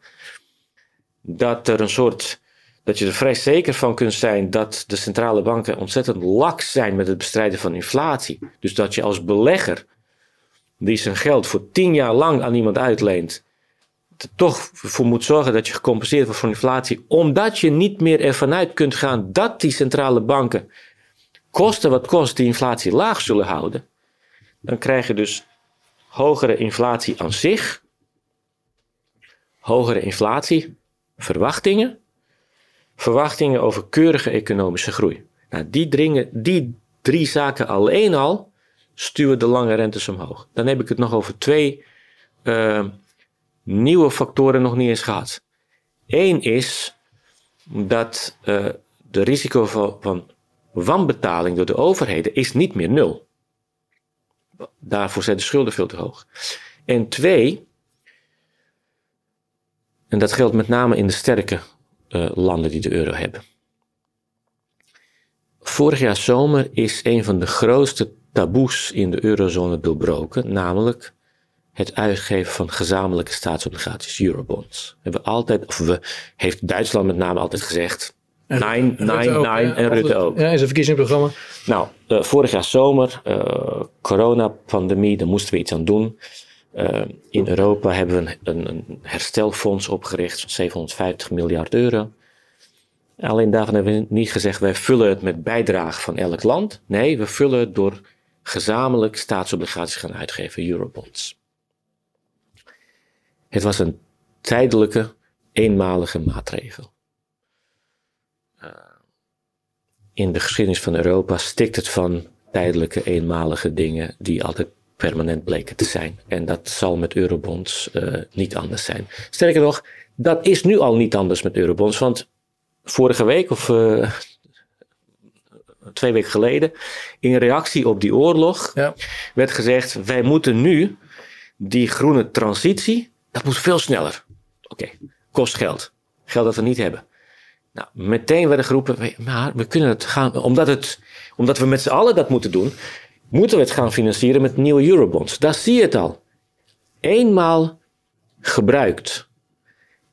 dat er een soort, dat je er vrij zeker van kunt zijn dat de centrale banken ontzettend laks zijn met het bestrijden van inflatie. Dus dat je als belegger die zijn geld voor tien jaar lang aan iemand uitleent, er toch voor moet zorgen dat je gecompenseerd wordt voor inflatie, omdat je niet meer ervan uit kunt gaan dat die centrale banken kosten wat kost die inflatie laag zullen houden, dan krijg je dus hogere inflatie aan zich, hogere inflatie, verwachtingen, verwachtingen over keurige economische groei. Nou, die, dringen, die drie zaken alleen al stuwen de lange rentes omhoog. Dan heb ik het nog over twee uh, nieuwe factoren nog niet eens gehad. Eén is dat uh, de risico van, van wanbetaling door de overheden is niet meer nul. Daarvoor zijn de schulden veel te hoog. En twee, en dat geldt met name in de sterke uh, landen die de euro hebben. Vorig jaar zomer is een van de grootste taboes in de eurozone doorbroken, namelijk het uitgeven van gezamenlijke staatsobligaties, eurobonds. We hebben altijd, of we, heeft Duitsland met name altijd gezegd, Nine, nine, nine en Rutte ook. Ja, is een verkiezingsprogramma. Nou, uh, vorig jaar zomer, uh, coronapandemie, daar moesten we iets aan doen. Uh, in Europa hebben we een, herstelfonds opgericht van 750 miljard euro. Alleen daarvan hebben we niet gezegd, wij vullen het met bijdrage van elk land. Nee, we vullen het door gezamenlijk staatsobligaties gaan uitgeven, eurobonds. Het was een tijdelijke, eenmalige maatregel. Uh, in de geschiedenis van Europa stikt het van tijdelijke, eenmalige dingen die altijd permanent bleken te zijn. En dat zal met eurobonds uh, niet anders zijn. Sterker nog, dat is nu al niet anders met eurobonds, want vorige week of uh, twee weken geleden, in reactie op die oorlog, ja. werd gezegd: wij moeten nu die groene transitie, dat moet veel sneller. Oké, okay. kost geld. Geld dat we niet hebben. Nou, meteen werden geroepen, maar we kunnen het gaan, omdat, het, omdat we met z'n allen dat moeten doen, moeten we het gaan financieren met nieuwe eurobonds. Daar zie je het al. Eenmaal gebruikt,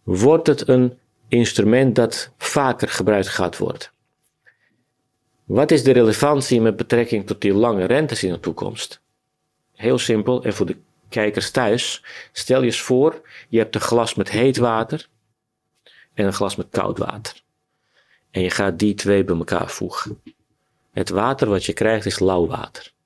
wordt het een instrument dat vaker gebruikt gaat worden. Wat is de relevantie met betrekking tot die lange rentes in de toekomst? Heel simpel en voor de kijkers thuis. Stel je eens voor, je hebt een glas met heet water en een glas met koud water. En je gaat die twee bij elkaar voegen. Het water wat je krijgt is lauw water.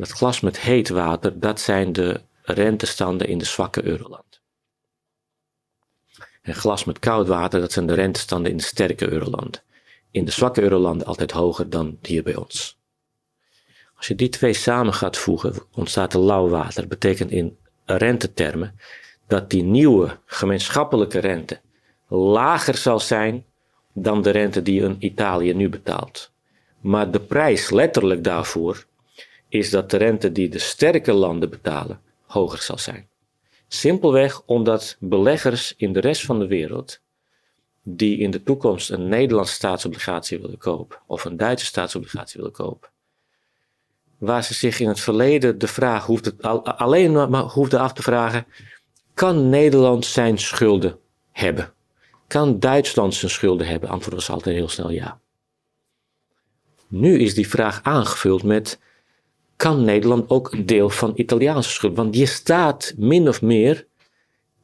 Dat glas met heet water, dat zijn de rentestanden in de zwakke euroland. En glas met koud water, dat zijn de rentestanden in de sterke eurolanden. In de zwakke eurolanden altijd hoger dan hier bij ons. Als je die twee samen gaat voegen, ontstaat er lauw water. Betekent in rentetermen dat die nieuwe gemeenschappelijke rente lager zal zijn dan de rente die een Italië nu betaalt. Maar de prijs letterlijk daarvoor is dat de rente die de sterke landen betalen hoger zal zijn. Simpelweg omdat beleggers in de rest van de wereld, die in de toekomst een Nederlandse staatsobligatie willen kopen of een Duitse staatsobligatie willen kopen, waar ze zich in het verleden de vraag hoefden, alleen maar hoefden af te vragen: kan Nederland zijn schulden hebben? Kan Duitsland zijn schulden hebben? Antwoord was altijd heel snel ja. Nu is die vraag aangevuld met: kan Nederland ook deel van Italiaanse schulden? Want je staat min of meer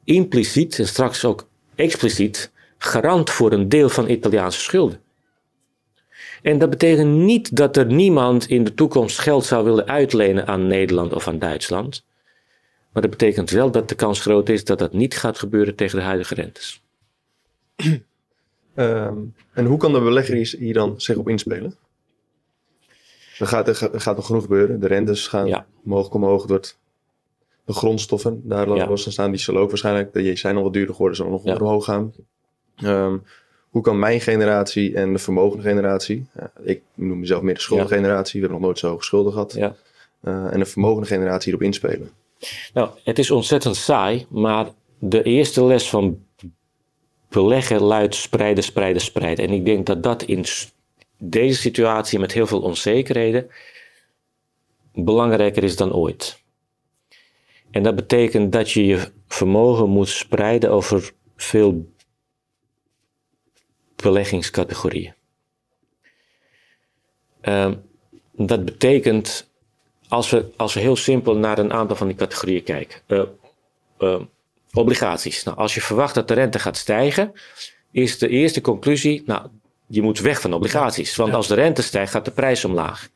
impliciet en straks ook expliciet garant voor een deel van Italiaanse schulden. En dat betekent niet dat er niemand in de toekomst geld zou willen uitlenen aan Nederland of aan Duitsland. Maar dat betekent wel dat de kans groot is dat dat niet gaat gebeuren tegen de huidige rentes. Ehm, en hoe kan de belegger hier dan zich op inspelen? Er gaat, er gaat nog genoeg gebeuren. De rentes gaan ja. omhoog omhoog. door de grondstoffen daar ja. los staan. Die zullen ook waarschijnlijk, die zijn al wat duurder geworden, zullen nog ja. omhoog gaan. Um, hoe kan mijn generatie en de vermogende generatie, uh, ik noem mezelf meer de schuldengeneratie, we hebben nog nooit zo hoge schulden gehad, uh, en de vermogende generatie hierop inspelen? Nou, het is ontzettend saai, maar de eerste les van beleggen luidt spreiden, spreiden, spreiden. En ik denk dat dat in deze situatie met heel veel onzekerheden belangrijker is dan ooit. En dat betekent dat je je vermogen moet spreiden over veel beleggingscategorieën. Uh, dat betekent, als we, als we heel simpel naar een aantal van die categorieën kijken. Uh, uh, obligaties. Nou, als je verwacht dat de rente gaat stijgen, is de eerste conclusie, nou, je moet weg van obligaties. Want als de rente stijgt, gaat de prijs omlaag.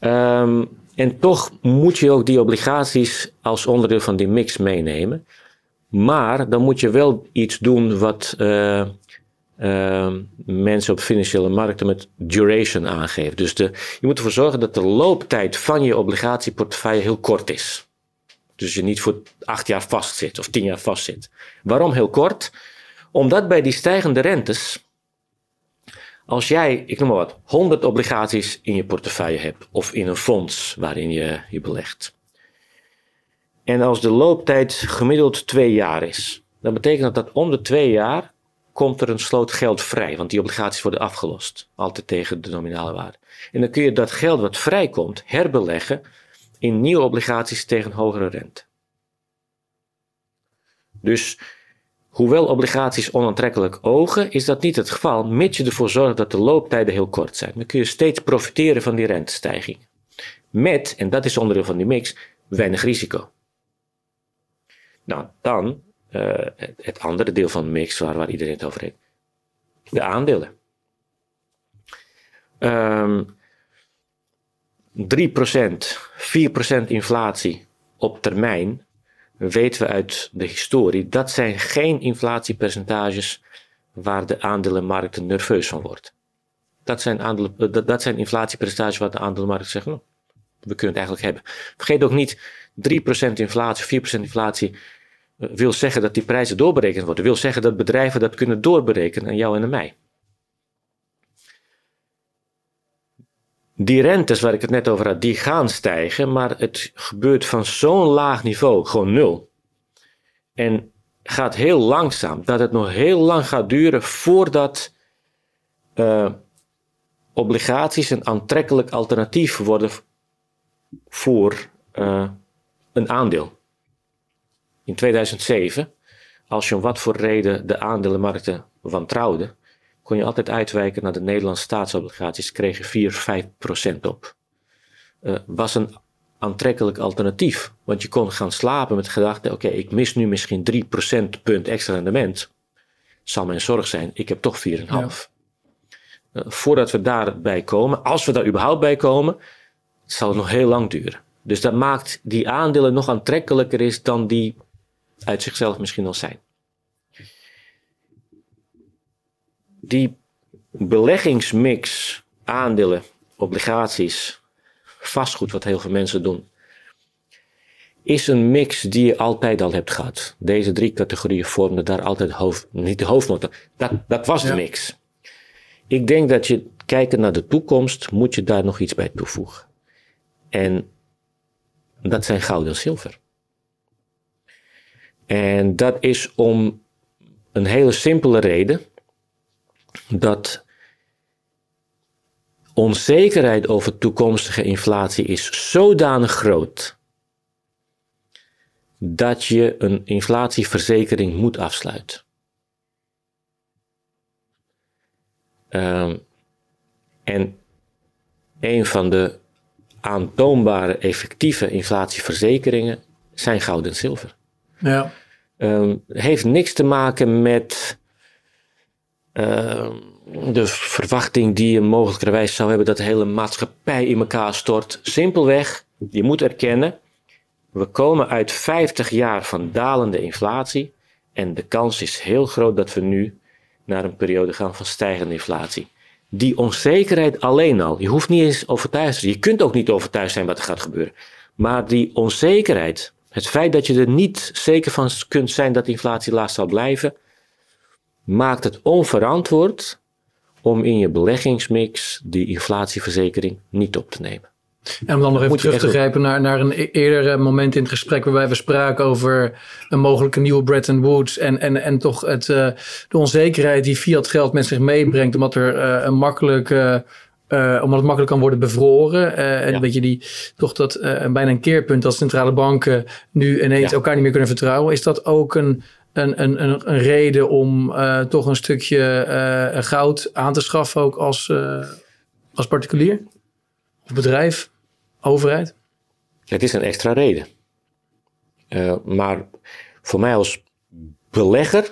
Um, en toch moet je ook die obligaties als onderdeel van die mix meenemen. Maar dan moet je wel iets doen wat uh, uh, mensen op financiële markten met duration aangeven. Dus de, je moet ervoor zorgen dat de looptijd van je obligatieportefeuille heel kort is. Dus je niet voor acht jaar vastzit of tien jaar vastzit. Waarom heel kort? Omdat bij die stijgende rentes, als jij, ik noem maar wat, 100 obligaties in je portefeuille hebt of in een fonds waarin je je belegt. En als de looptijd gemiddeld twee jaar is, dan betekent dat dat om de twee jaar komt er een sloot geld vrij, want die obligaties worden afgelost, altijd tegen de nominale waarde. En dan kun je dat geld wat vrijkomt herbeleggen in nieuwe obligaties tegen hogere rente. Dus hoewel obligaties onaantrekkelijk ogen, is dat niet het geval, mits je ervoor zorgt dat de looptijden heel kort zijn. Dan kun je steeds profiteren van die rentestijging. Met, en dat is onderdeel van die mix, weinig risico. Nou, dan uh, het, andere deel van de mix waar, waar iedereen het over heeft. De aandelen. Um, 3%, 4% inflatie op termijn, weten we uit de historie, dat zijn geen inflatiepercentages waar de aandelenmarkt nerveus van wordt. Dat zijn, aandelen, eh, dat, zijn inflatiepercentages waar de aandelenmarkt zegt, nou, we kunnen het eigenlijk hebben. Vergeet ook niet, 3% inflatie, 4% inflatie eh, wil zeggen dat die prijzen doorberekend worden. Wil zeggen dat bedrijven dat kunnen doorberekenen aan jou en aan mij. Die rentes waar ik het net over had, die gaan stijgen, maar het gebeurt van zo'n laag niveau, gewoon nul. En gaat heel langzaam, dat het nog heel lang gaat duren voordat uh, obligaties een aantrekkelijk alternatief worden voor uh, een aandeel. In 2007, als je om wat voor reden de aandelenmarkten wantrouwde, kon je altijd uitwijken naar de Nederlandse staatsobligaties, kreeg je 4, 5 procent op. Uh, was een aantrekkelijk alternatief, want je kon gaan slapen met de gedachte, oké, ik mis nu misschien 3 procentpunt extra rendement. Zal mijn zorg zijn, ik heb toch 4,5. Ja. Uh, voordat we daarbij komen, als we daar überhaupt bij komen, zal het nog heel lang duren. Dus dat maakt die aandelen nog aantrekkelijker is dan die uit zichzelf misschien al zijn. Die beleggingsmix, aandelen, obligaties, vastgoed, wat heel veel mensen doen, is een mix die je altijd al hebt gehad. Deze drie categorieën vormden daar altijd hoofd, niet de hoofdmotor. Dat, dat was de mix. Ik denk dat je kijken naar de toekomst, moet je daar nog iets bij toevoegen. En dat zijn goud en zilver. En dat is om een hele simpele reden dat onzekerheid over toekomstige inflatie is zodanig groot dat je een inflatieverzekering moet afsluiten. Um, en een van de aantoonbare effectieve inflatieverzekeringen zijn goud en zilver. Ja. Um, heeft niks te maken met uh, de verwachting die je mogelijkerwijs zou hebben dat de hele maatschappij in elkaar stort. Simpelweg, je moet erkennen, we komen uit 50 jaar van dalende inflatie en de kans is heel groot dat we nu naar een periode gaan van stijgende inflatie. Die onzekerheid alleen al, je hoeft niet eens overtuigd te zijn, je kunt ook niet overtuigd zijn wat er gaat gebeuren. Maar die onzekerheid, het feit dat je er niet zeker van kunt zijn dat inflatie laag zal blijven, maakt het onverantwoord om in je beleggingsmix die inflatieverzekering niet op te nemen. En om dan nog even terug te grijpen naar, naar een e-, eerder moment in het gesprek waarbij we spraken over een mogelijke nieuwe Bretton Woods en, en, en toch het, uh, de onzekerheid die fiat geld met zich meebrengt, omdat er uh, een makkelijk uh, omdat het makkelijk kan worden bevroren. Uh, en ja. weet je, die, toch dat uh, bijna een keerpunt dat centrale banken nu ineens ja. elkaar niet meer kunnen vertrouwen. Is dat ook een, een, een, een, reden om uh, toch een stukje goud aan te schaffen, ook als, als particulier? Of bedrijf, overheid? Het is een extra reden. Maar voor mij als belegger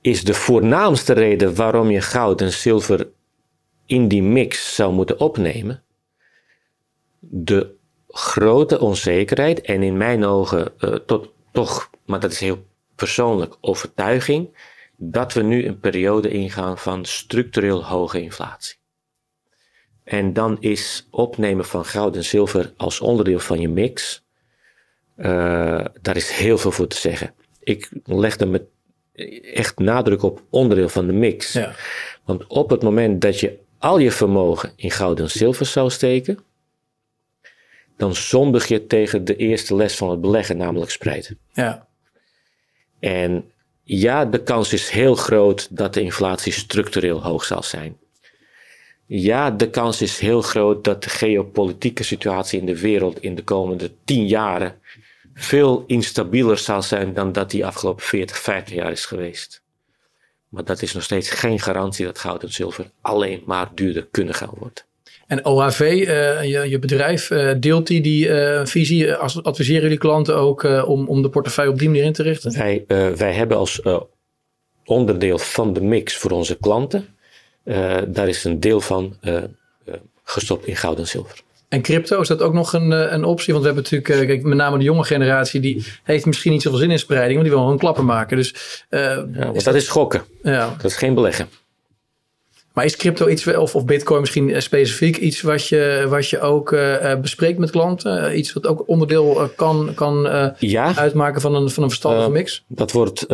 is de voornaamste reden waarom je goud en zilver in die mix zou moeten opnemen, de grote onzekerheid en in mijn ogen tot, toch, maar dat is heel persoonlijk, overtuiging dat we nu een periode ingaan van structureel hoge inflatie. En dan is opnemen van goud en zilver als onderdeel van je mix, uh, daar is heel veel voor te zeggen. Ik leg er met echt nadruk op onderdeel van de mix. Ja. Want op het moment dat je al je vermogen in goud en zilver zou steken, dan zondig je tegen de eerste les van het beleggen, namelijk spreiden. Ja. En ja, de kans is heel groot dat de inflatie structureel hoog zal zijn. Ja, de kans is heel groot dat de geopolitieke situatie in de wereld in de komende tien jaren veel instabieler zal zijn dan dat die afgelopen 40, 50 jaar is geweest. Maar dat is nog steeds geen garantie dat goud en zilver alleen maar duurder kunnen gaan worden. En OHV, uh, je, je, bedrijf, uh, deelt die die uh, visie? adviseren jullie klanten ook om, om de portefeuille op die manier in te richten? Wij, wij hebben als onderdeel van de mix voor onze klanten daar is een deel van gestopt in goud en zilver. En crypto, is dat ook nog een, een optie? Want we hebben natuurlijk, kijk, met name de jonge generatie, die heeft misschien niet zoveel zin in spreiding, want die wil gewoon klappen maken. Dus, ja, dat, is schokken. Ja. Dat is geen beleggen. Maar is crypto iets, of, of bitcoin misschien specifiek, iets wat je, wat je ook uh, bespreekt met klanten? iets wat ook onderdeel kan, kan ja. uitmaken van een, van een verstandige mix? Dat wordt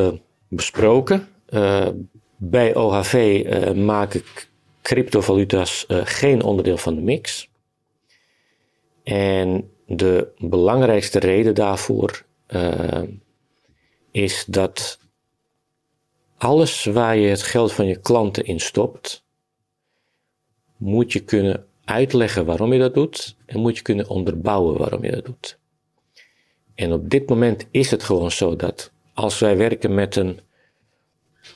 besproken. Bij OHV uh, maken cryptovaluta's geen onderdeel van de mix. En de belangrijkste reden daarvoor uh, is dat alles waar je het geld van je klanten in stopt, moet je kunnen uitleggen waarom je dat doet en moet je kunnen onderbouwen waarom je dat doet. En op dit moment is het gewoon zo dat als wij werken met een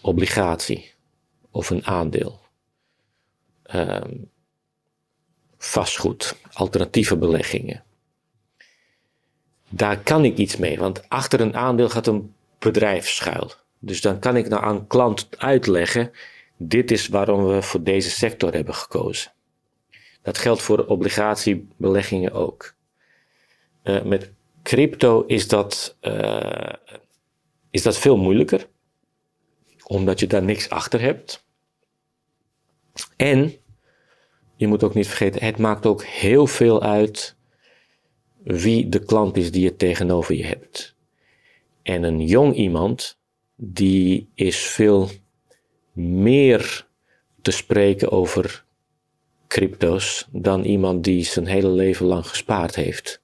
obligatie of een aandeel. Um, vastgoed, alternatieve beleggingen. Daar kan ik iets mee, want achter een aandeel gaat een bedrijf schuil. Dus dan kan ik nou aan klant uitleggen: dit is waarom we voor deze sector hebben gekozen. Dat geldt voor obligatiebeleggingen ook. Uh, met crypto is dat, uh, is dat veel moeilijker omdat je daar niks achter hebt. En je moet ook niet vergeten, het maakt ook heel veel uit wie de klant is die je tegenover je hebt. En een jong iemand, die is veel meer te spreken over crypto's dan iemand die zijn hele leven lang gespaard heeft.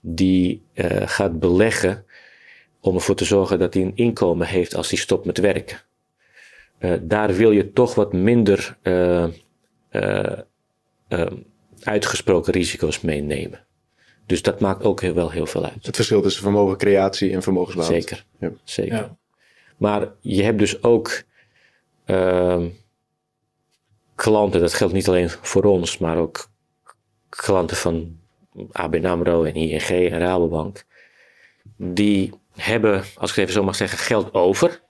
Die uh, gaat beleggen om ervoor te zorgen dat hij een inkomen heeft als hij stopt met werken. Uh, daar wil je toch wat minder uh, uh, uitgesproken risico's meenemen. Dus dat maakt ook heel, wel heel veel uit. Het verschil tussen vermogencreatie en vermogensbehoud. Zeker, ja. zeker. Ja. Maar je hebt dus ook uh, klanten, dat geldt niet alleen voor ons, maar ook klanten van ABN AMRO en ING en Rabobank. Die hebben, als ik het even zo mag zeggen, geld over.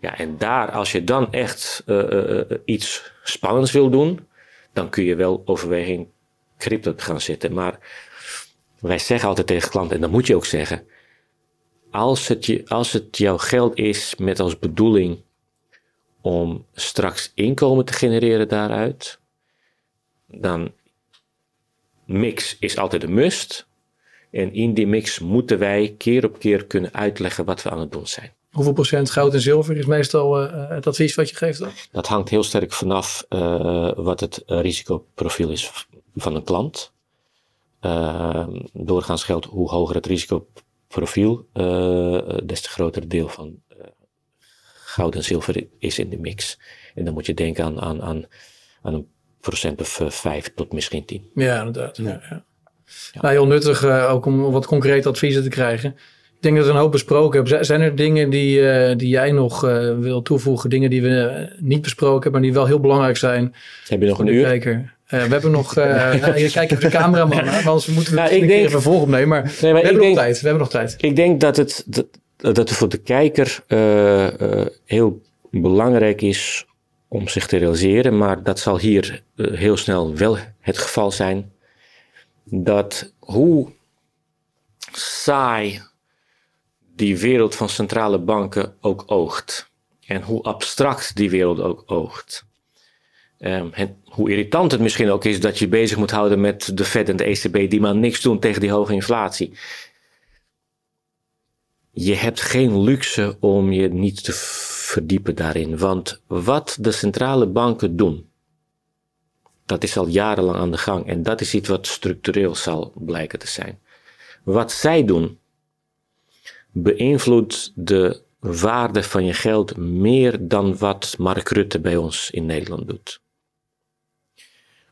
Ja, en daar, als je dan echt uh, iets spannends wil doen, dan kun je wel overweging crypto gaan zitten. Maar wij zeggen altijd tegen klanten, en dat moet je ook zeggen, als het, je, als het jouw geld is met als bedoeling om straks inkomen te genereren daaruit, dan mix is altijd een must. En in die mix moeten wij keer op keer kunnen uitleggen wat we aan het doen zijn. Hoeveel procent goud en zilver is meestal uh, het advies wat je geeft dan? Dat hangt heel sterk vanaf uh, wat het risicoprofiel is van een klant. Uh, doorgaans geldt hoe hoger het risicoprofiel, des te groter deel van goud en zilver is in de mix. En dan moet je denken aan, aan, aan, aan een procent of vijf tot misschien tien. Ja, inderdaad. Ja. Ja, ja. Nou, heel nuttig ook om wat concrete adviezen te krijgen. Ik denk dat we een hoop besproken hebben. Zijn er dingen die, uh, die jij nog uh, wil toevoegen? Dingen die we uh, niet besproken hebben, maar die wel heel belangrijk zijn? Heb je nog een uur? Kijker? we hebben nog... *laughs* nou, je kijkt even de cameraman aan, anders moeten we nou, ik denk, even volgen opnemen. Maar, nee, maar we, hebben denk, nog tijd, we hebben nog tijd. Ik denk dat het, dat, dat het voor de kijker heel belangrijk is om zich te realiseren. Maar dat zal hier heel snel wel het geval zijn. Dat hoe saai die wereld van centrale banken ook oogt. En hoe abstract die wereld ook oogt. Um, hoe irritant het misschien ook is dat je bezig moet houden met de Fed en de ECB die maar niks doen tegen die hoge inflatie. Je hebt geen luxe om je niet te verdiepen daarin. Want wat de centrale banken doen, dat is al jarenlang aan de gang. En dat is iets wat structureel zal blijken te zijn. Wat zij doen, beïnvloedt de waarde van je geld meer dan wat Mark Rutte bij ons in Nederland doet.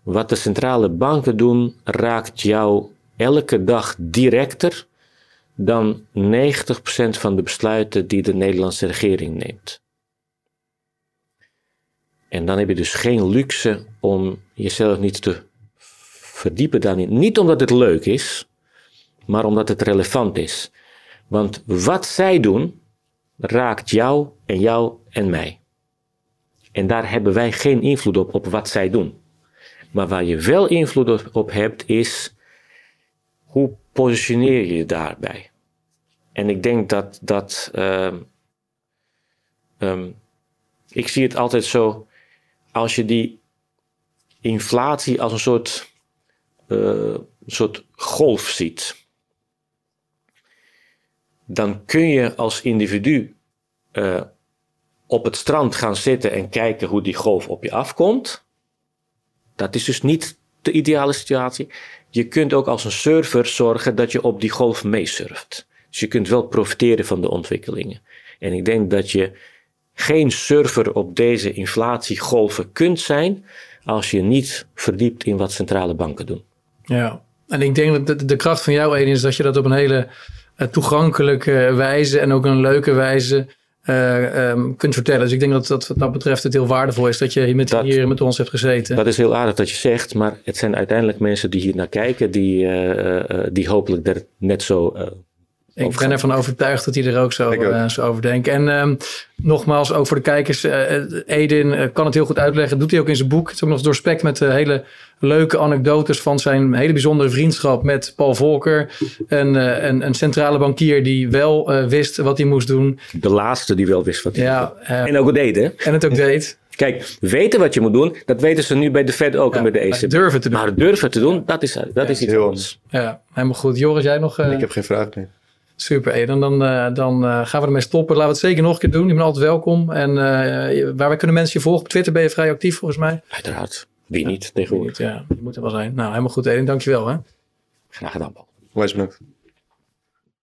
Wat de centrale banken doen, raakt jou elke dag directer dan 90% van de besluiten die de Nederlandse regering neemt. En dan heb je dus geen luxe om jezelf niet te verdiepen daarin. Niet omdat het leuk is, maar omdat het relevant is. Want wat zij doen, raakt jou en jou en mij. En daar hebben wij geen invloed op, op wat zij doen. Maar waar je wel invloed op hebt, is hoe positioneer je daarbij? En ik denk dat, dat uh, um, ik zie het altijd zo, als je die inflatie als een soort, uh, soort golf ziet dan kun je als individu uh, op het strand gaan zitten en kijken hoe die golf op je afkomt. Dat is dus niet de ideale situatie. Je kunt ook als een surfer zorgen dat je op die golf meesurft. Dus je kunt wel profiteren van de ontwikkelingen. En ik denk dat je geen surfer op deze inflatiegolven kunt zijn als je niet verdiept in wat centrale banken doen. Ja, en ik denk dat de, kracht van jou, Eden, is dat je dat op een hele uh, toegankelijke wijze en ook een leuke wijze uh, um, kunt vertellen. Dus ik denk dat, dat wat dat betreft het heel waardevol is dat je hier met, dat, hier met ons hebt gezeten. Dat is heel aardig dat je zegt, maar het zijn uiteindelijk mensen die hier naar kijken, die, uh, die hopelijk er net zo ik ben ervan overtuigd dat hij er ook zo, uh, zo over denkt. En um, nogmaals, ook voor de kijkers, uh, Edin uh, kan het heel goed uitleggen. doet hij ook in zijn boek. Het is ook nog doorspekt met hele leuke anekdotes van zijn hele bijzondere vriendschap met Paul Volcker. Een, een, een centrale bankier die wel wist wat hij moest doen. De laatste die wel wist wat hij ja, moest doen. En ook het deed, hè? En het ook deed. *laughs* Kijk, weten wat je moet doen, dat weten ze nu bij de Fed ook en bij de ECB. Durven te doen. Maar durven te doen, dat is, dat ja, is iets anders. Ja, helemaal goed. Joris, jij nog? Ik heb geen vraag meer. Super, Eden. Dan, uh, dan uh, gaan we ermee stoppen. Laten we het zeker nog een keer doen. Je bent altijd welkom. En uh, waar kunnen mensen je volgen? Op Twitter ben je vrij actief volgens mij. Uiteraard. Wie niet tegenwoordig. Ja, je moet er wel zijn. Nou, helemaal goed Eden. Dankjewel hè. Graag gedaan Paul. Wijs bedankt.